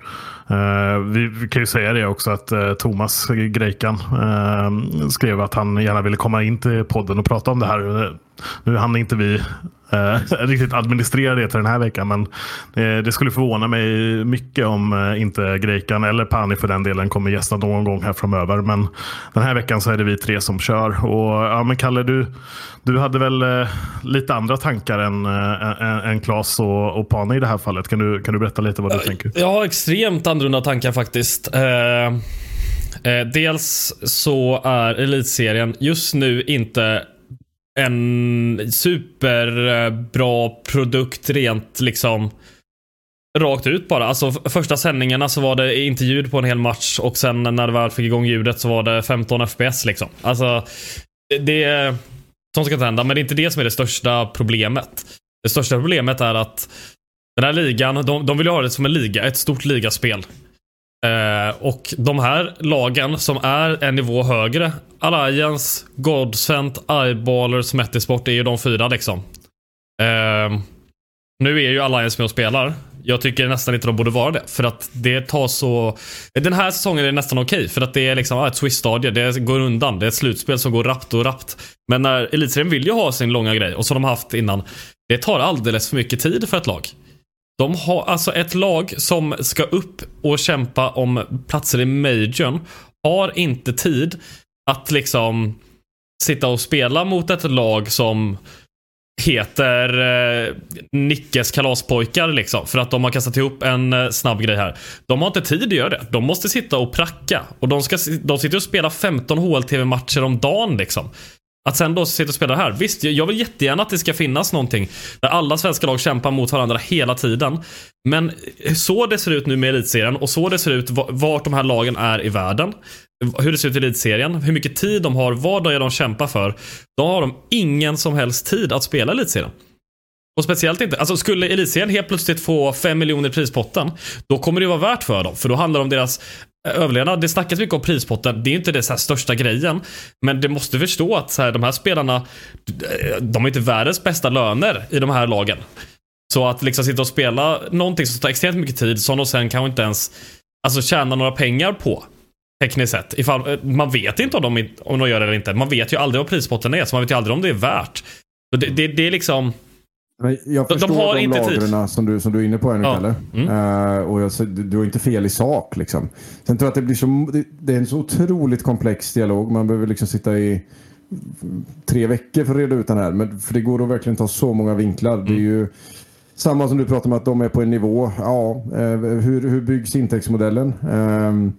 Uh, vi, vi, kan ju säga det också att uh, Thomas Greikan uh, skrev att han gärna ville komma in till podden och prata om det här. Nu hann inte vi eh, riktigt administrera det till den här veckan. Men eh, det skulle förvåna mig mycket om eh, inte Greikan eller Pani för den delen kommer gästa någon gång här framöver. Men den här veckan så är det vi tre som kör. Och ja, men Kalle, du, du hade väl eh, lite andra tankar än, äh, än Claes och, och Pani i det här fallet. Kan du, kan du berätta lite vad du tänker? Jag har extremt annorlunda tankar faktiskt. Eh, eh, dels så är elitserien just nu inte en superbra eh, produkt rent liksom rakt ut bara. Alltså första sändningarna så var det inte ljud på en hel match och sen när det väl fick igång ljudet så var det 15 FPS liksom. Alltså det är sånt ska inte hända, men det är inte det som är det största problemet. Det största problemet är att den här ligan, de, de vill ju ha det som en liga, ett stort ligaspel. Eh, och de här lagen som är en nivå högre, Alliance, Godsent, Eyeballers, Metisport är ju de fyra liksom. Eh, nu är ju Alliance med och spelar. Jag tycker nästan inte de borde vara det. För att det tar så... Den här säsongen är det nästan okej. Okay, för att det är liksom ett Swiss-stadie. Det går undan. Det är ett slutspel som går rappt och rappt. Men när Elitserien vill ju ha sin långa grej. Och som de haft innan. Det tar alldeles för mycket tid för ett lag. De har alltså ett lag som ska upp och kämpa om platser i majorn. Har inte tid att liksom sitta och spela mot ett lag som heter eh, Nickes kalaspojkar liksom. För att de har kastat ihop en eh, snabb grej här. De har inte tid att göra det. De måste sitta och pracka. Och de, ska, de sitter och spelar 15 HLTV-matcher om dagen liksom. Att sen då sitta och spela det här. Visst, jag vill jättegärna att det ska finnas någonting där alla svenska lag kämpar mot varandra hela tiden. Men så det ser ut nu med elitserien och så det ser ut vart de här lagen är i världen. Hur det ser ut i elitserien, hur mycket tid de har, vad det är de kämpar för. Då har de ingen som helst tid att spela elitserien. Och speciellt inte, alltså skulle elitserien helt plötsligt få 5 miljoner i prispotten, då kommer det vara värt för dem. För då handlar det om deras överlevnad. Det snackas mycket om prispotten. Det är inte det så största grejen. Men du måste förstå att så här, de här spelarna, de har inte världens bästa löner i de här lagen. Så att liksom sitta och spela någonting som tar extremt mycket tid, som de sen kanske inte ens alltså, tjäna några pengar på. Tekniskt sett. Ifall, man vet inte om de, om de gör det eller inte. Man vet ju aldrig vad prispotten är, så man vet ju aldrig om det är värt. Det, det, det är liksom... Jag förstår de, har de inte lagren som du, som du är inne på här nu, ja. Kalle. Mm. Uh, och jag, du, du har inte fel i sak. Liksom. Sen tror jag att det blir så, det, det, är en så otroligt komplex dialog. Man behöver liksom sitta i tre veckor för att reda ut den här. Men, för det går att verkligen ta så många vinklar. Mm. Det är mm. ju samma som du pratar om att de är på en nivå. Ja, uh, hur, hur byggs intäktsmodellen? Uh,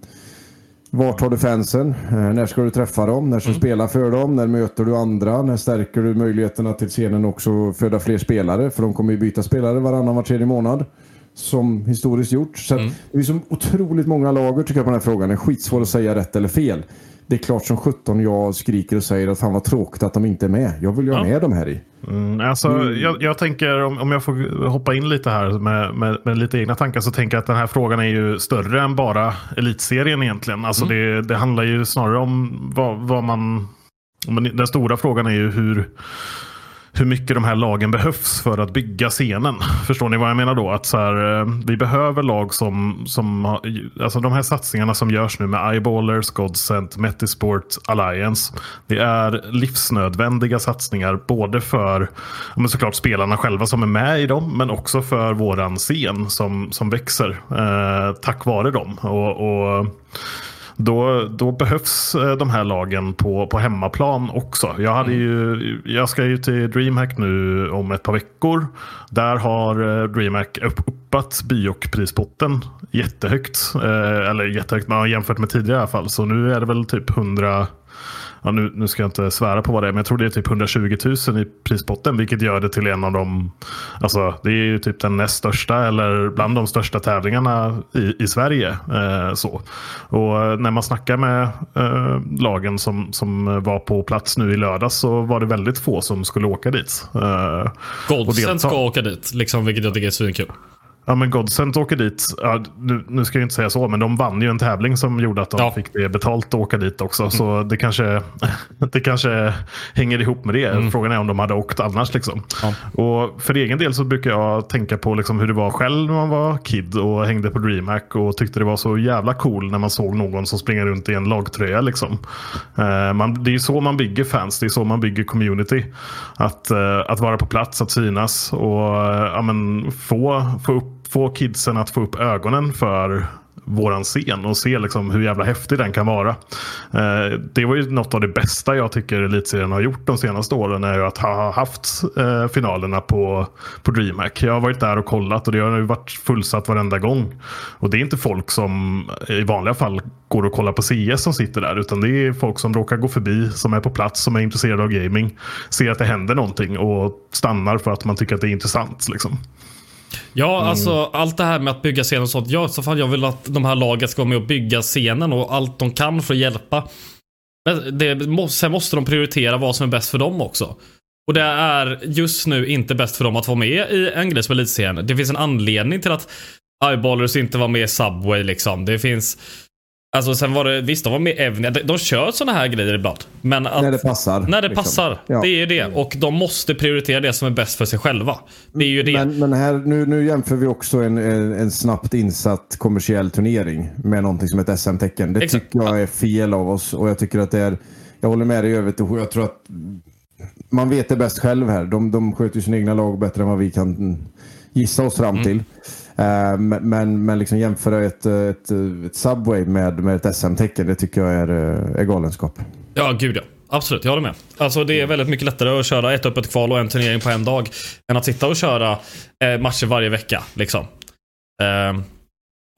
Vart har du fansen? Eh, när ska du träffa dem? När ska du Mm. spela för dem? När möter du andra? När stärker du möjligheterna till scenen också föda fler spelare? För de kommer ju byta spelare varannan, var tredje månad. Som historiskt gjort. Så Mm. det är så otroligt många lager tycker jag på den här frågan. Det är skitsvårt att säga rätt eller fel. Det är klart som 17 jag skriker och säger att fan vad tråkigt att de inte är med. Jag vill ju ha Ja. med dem här i. Mm, alltså, jag, jag tänker, om, om jag får hoppa in lite här med, med, med lite egna tankar, så tänker jag att den här frågan är ju större än bara elitserien egentligen. Alltså det, det handlar ju snarare om vad, vad man... men Den stora frågan är ju hur, hur mycket de här lagen behövs för att bygga scenen. Förstår ni vad jag menar då? Att så här, eh, vi behöver lag som, som har, alltså de här satsningarna som görs nu med Eyeballers, Godsent, Metisport, Alliance. Det är livsnödvändiga satsningar både för men såklart spelarna själva som är med i dem men också för våran scen som, som växer eh, tack vare dem. Och, och då, då behövs eh, de här lagen på, på hemmaplan också. Jag, hade ju, jag ska ju till DreamHack nu om ett par veckor. Där har eh, DreamHack upp, uppat Biok-prispotten jättehögt. Eh, eller jättehögt, men jämfört med tidigare i alla fall. Så nu är det väl typ 100 Ja, nu, nu ska jag inte svära på vad det är, men jag tror det är typ 120 000 i prispotten. Vilket gör det till en av de... Alltså, det är ju typ den näst största eller bland de största tävlingarna i, i Sverige. Eh, så. Och eh, när man snackar med eh, lagen som, som var på plats nu i lördags så var det väldigt få som skulle åka dit. Eh, Goldsen ska åka dit, liksom, vilket jag tycker är svinkul. Ja men Godsent åker dit. Ja, nu, nu ska jag inte säga så, men de vann ju en tävling som gjorde att de Ja. fick det betalt att åka dit också. Så det kanske, det kanske hänger ihop med det. Frågan är om de hade åkt annars. Liksom. Ja. Och för egen del så brukar jag tänka på liksom hur det var själv när man var kid och hängde på DreamHack och tyckte det var så jävla cool när man såg någon som springer runt i en lagtröja. Liksom. Eh, man, det är ju så man bygger fans, det är så man bygger community. Att, eh, att vara på plats, att synas och eh, ja, men få, få, upp, få kidsen att få upp ögonen för våran scen och se liksom hur jävla häftig den kan vara. Eh, det var ju något av det bästa jag tycker elitserien har gjort de senaste åren är ju att ha haft eh, finalerna på, på DreamHack. Jag har varit där och kollat och det har ju varit fullsatt varenda gång. Och det är inte folk som eh, i vanliga fall går och kollar på CS som sitter där utan det är folk som råkar gå förbi, som är på plats, som är intresserade av gaming, ser att det händer någonting och stannar för att man tycker att det är intressant. Liksom. Ja, alltså allt det här med att bygga scenen och sånt. Ja, så fan jag vill att de här lagen ska vara med och bygga scenen och allt de kan för att hjälpa. Men det, sen måste de prioritera vad som är bäst för dem också. Och det är just nu inte bäst för dem att vara med i en grej som elitserien. Det finns en anledning till att Eyeballers inte var med i Subway liksom. Det finns... Alltså sen var det, visst de var med Evnia. De, de kör såna här grejer ibland. Men att, När det passar. När det liksom. passar. Ja. Det är ju det. Och de måste prioritera det som är bäst för sig själva. Det är ju det. Men, men här, nu, nu jämför vi också en, en, en snabbt insatt kommersiell turnering med någonting som ett SM-tecken. Det Exakt. tycker jag är fel av oss och jag tycker att det är... Jag håller med dig i övrigt och jag tror att man vet det bäst själv här. De, de sköter sina egna lag bättre än vad vi kan gissa oss fram till. Eh, men men, men liksom jämföra ett, ett, ett Subway med, med ett SM-tecken, det tycker jag är, eh, är galenskap. Ja, gud ja. Absolut, jag håller med. Alltså det är väldigt mycket lättare att köra ett öppet kval och en turnering på en dag. Än att sitta och köra eh, matcher varje vecka. Liksom. Ehm,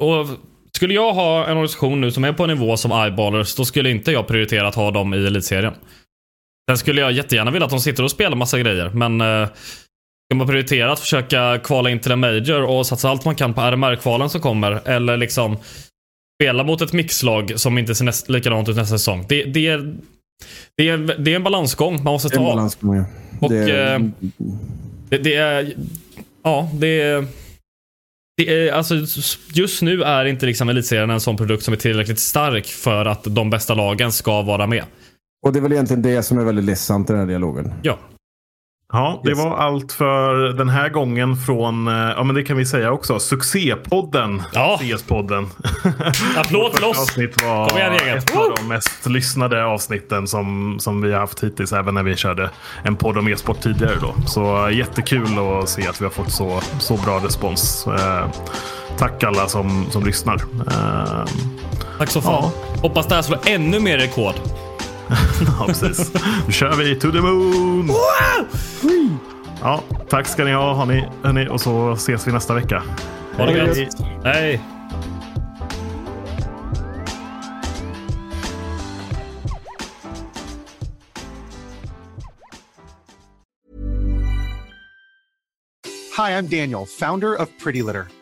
och skulle jag ha en organisation nu som är på en nivå som Eyeballers, då skulle inte jag prioritera att ha dem i elitserien. Sen skulle jag jättegärna vilja att de sitter och spelar massa grejer, men eh, ska man prioritera att försöka kvala in till en major och satsa allt man kan på RMR-kvalen som kommer, eller liksom spela mot ett mixlag som inte ser näst, likadant ut nästa säsong. Det, det, är, det, är, det är en balansgång man måste Det är en ta. balansgång, ja. Och, Det är- eh, Det, det är... Ja, det är... Det är, alltså, just nu är inte liksom Elitserien en sån produkt som är tillräckligt stark för att de bästa lagen ska vara med. Och det är väl egentligen det som är väldigt ledsamt i den här dialogen. Ja. Ja, det Yes. var allt för den här gången från, eh, ja men det kan vi säga också, succépodden. Ja. CS-podden. Applåd till oss! avsnitt var Kom igen, gänget. ett av de mest lyssnade avsnitten som, som vi har haft hittills. Även när vi körde en podd om e-sport tidigare då. Så eh, jättekul att se att vi har fått så, så bra respons. Eh, tack alla som, som lyssnar. Eh, Tack så fan. Hoppas det här slår ännu mer rekord. ja, precis. Nu kör vi to the moon! Wow! Ja, tack ska ni ha hörni, hörni och så ses vi nästa vecka. Ha det gött! Hej! Hi, I'm Daniel, founder of Pretty Litter.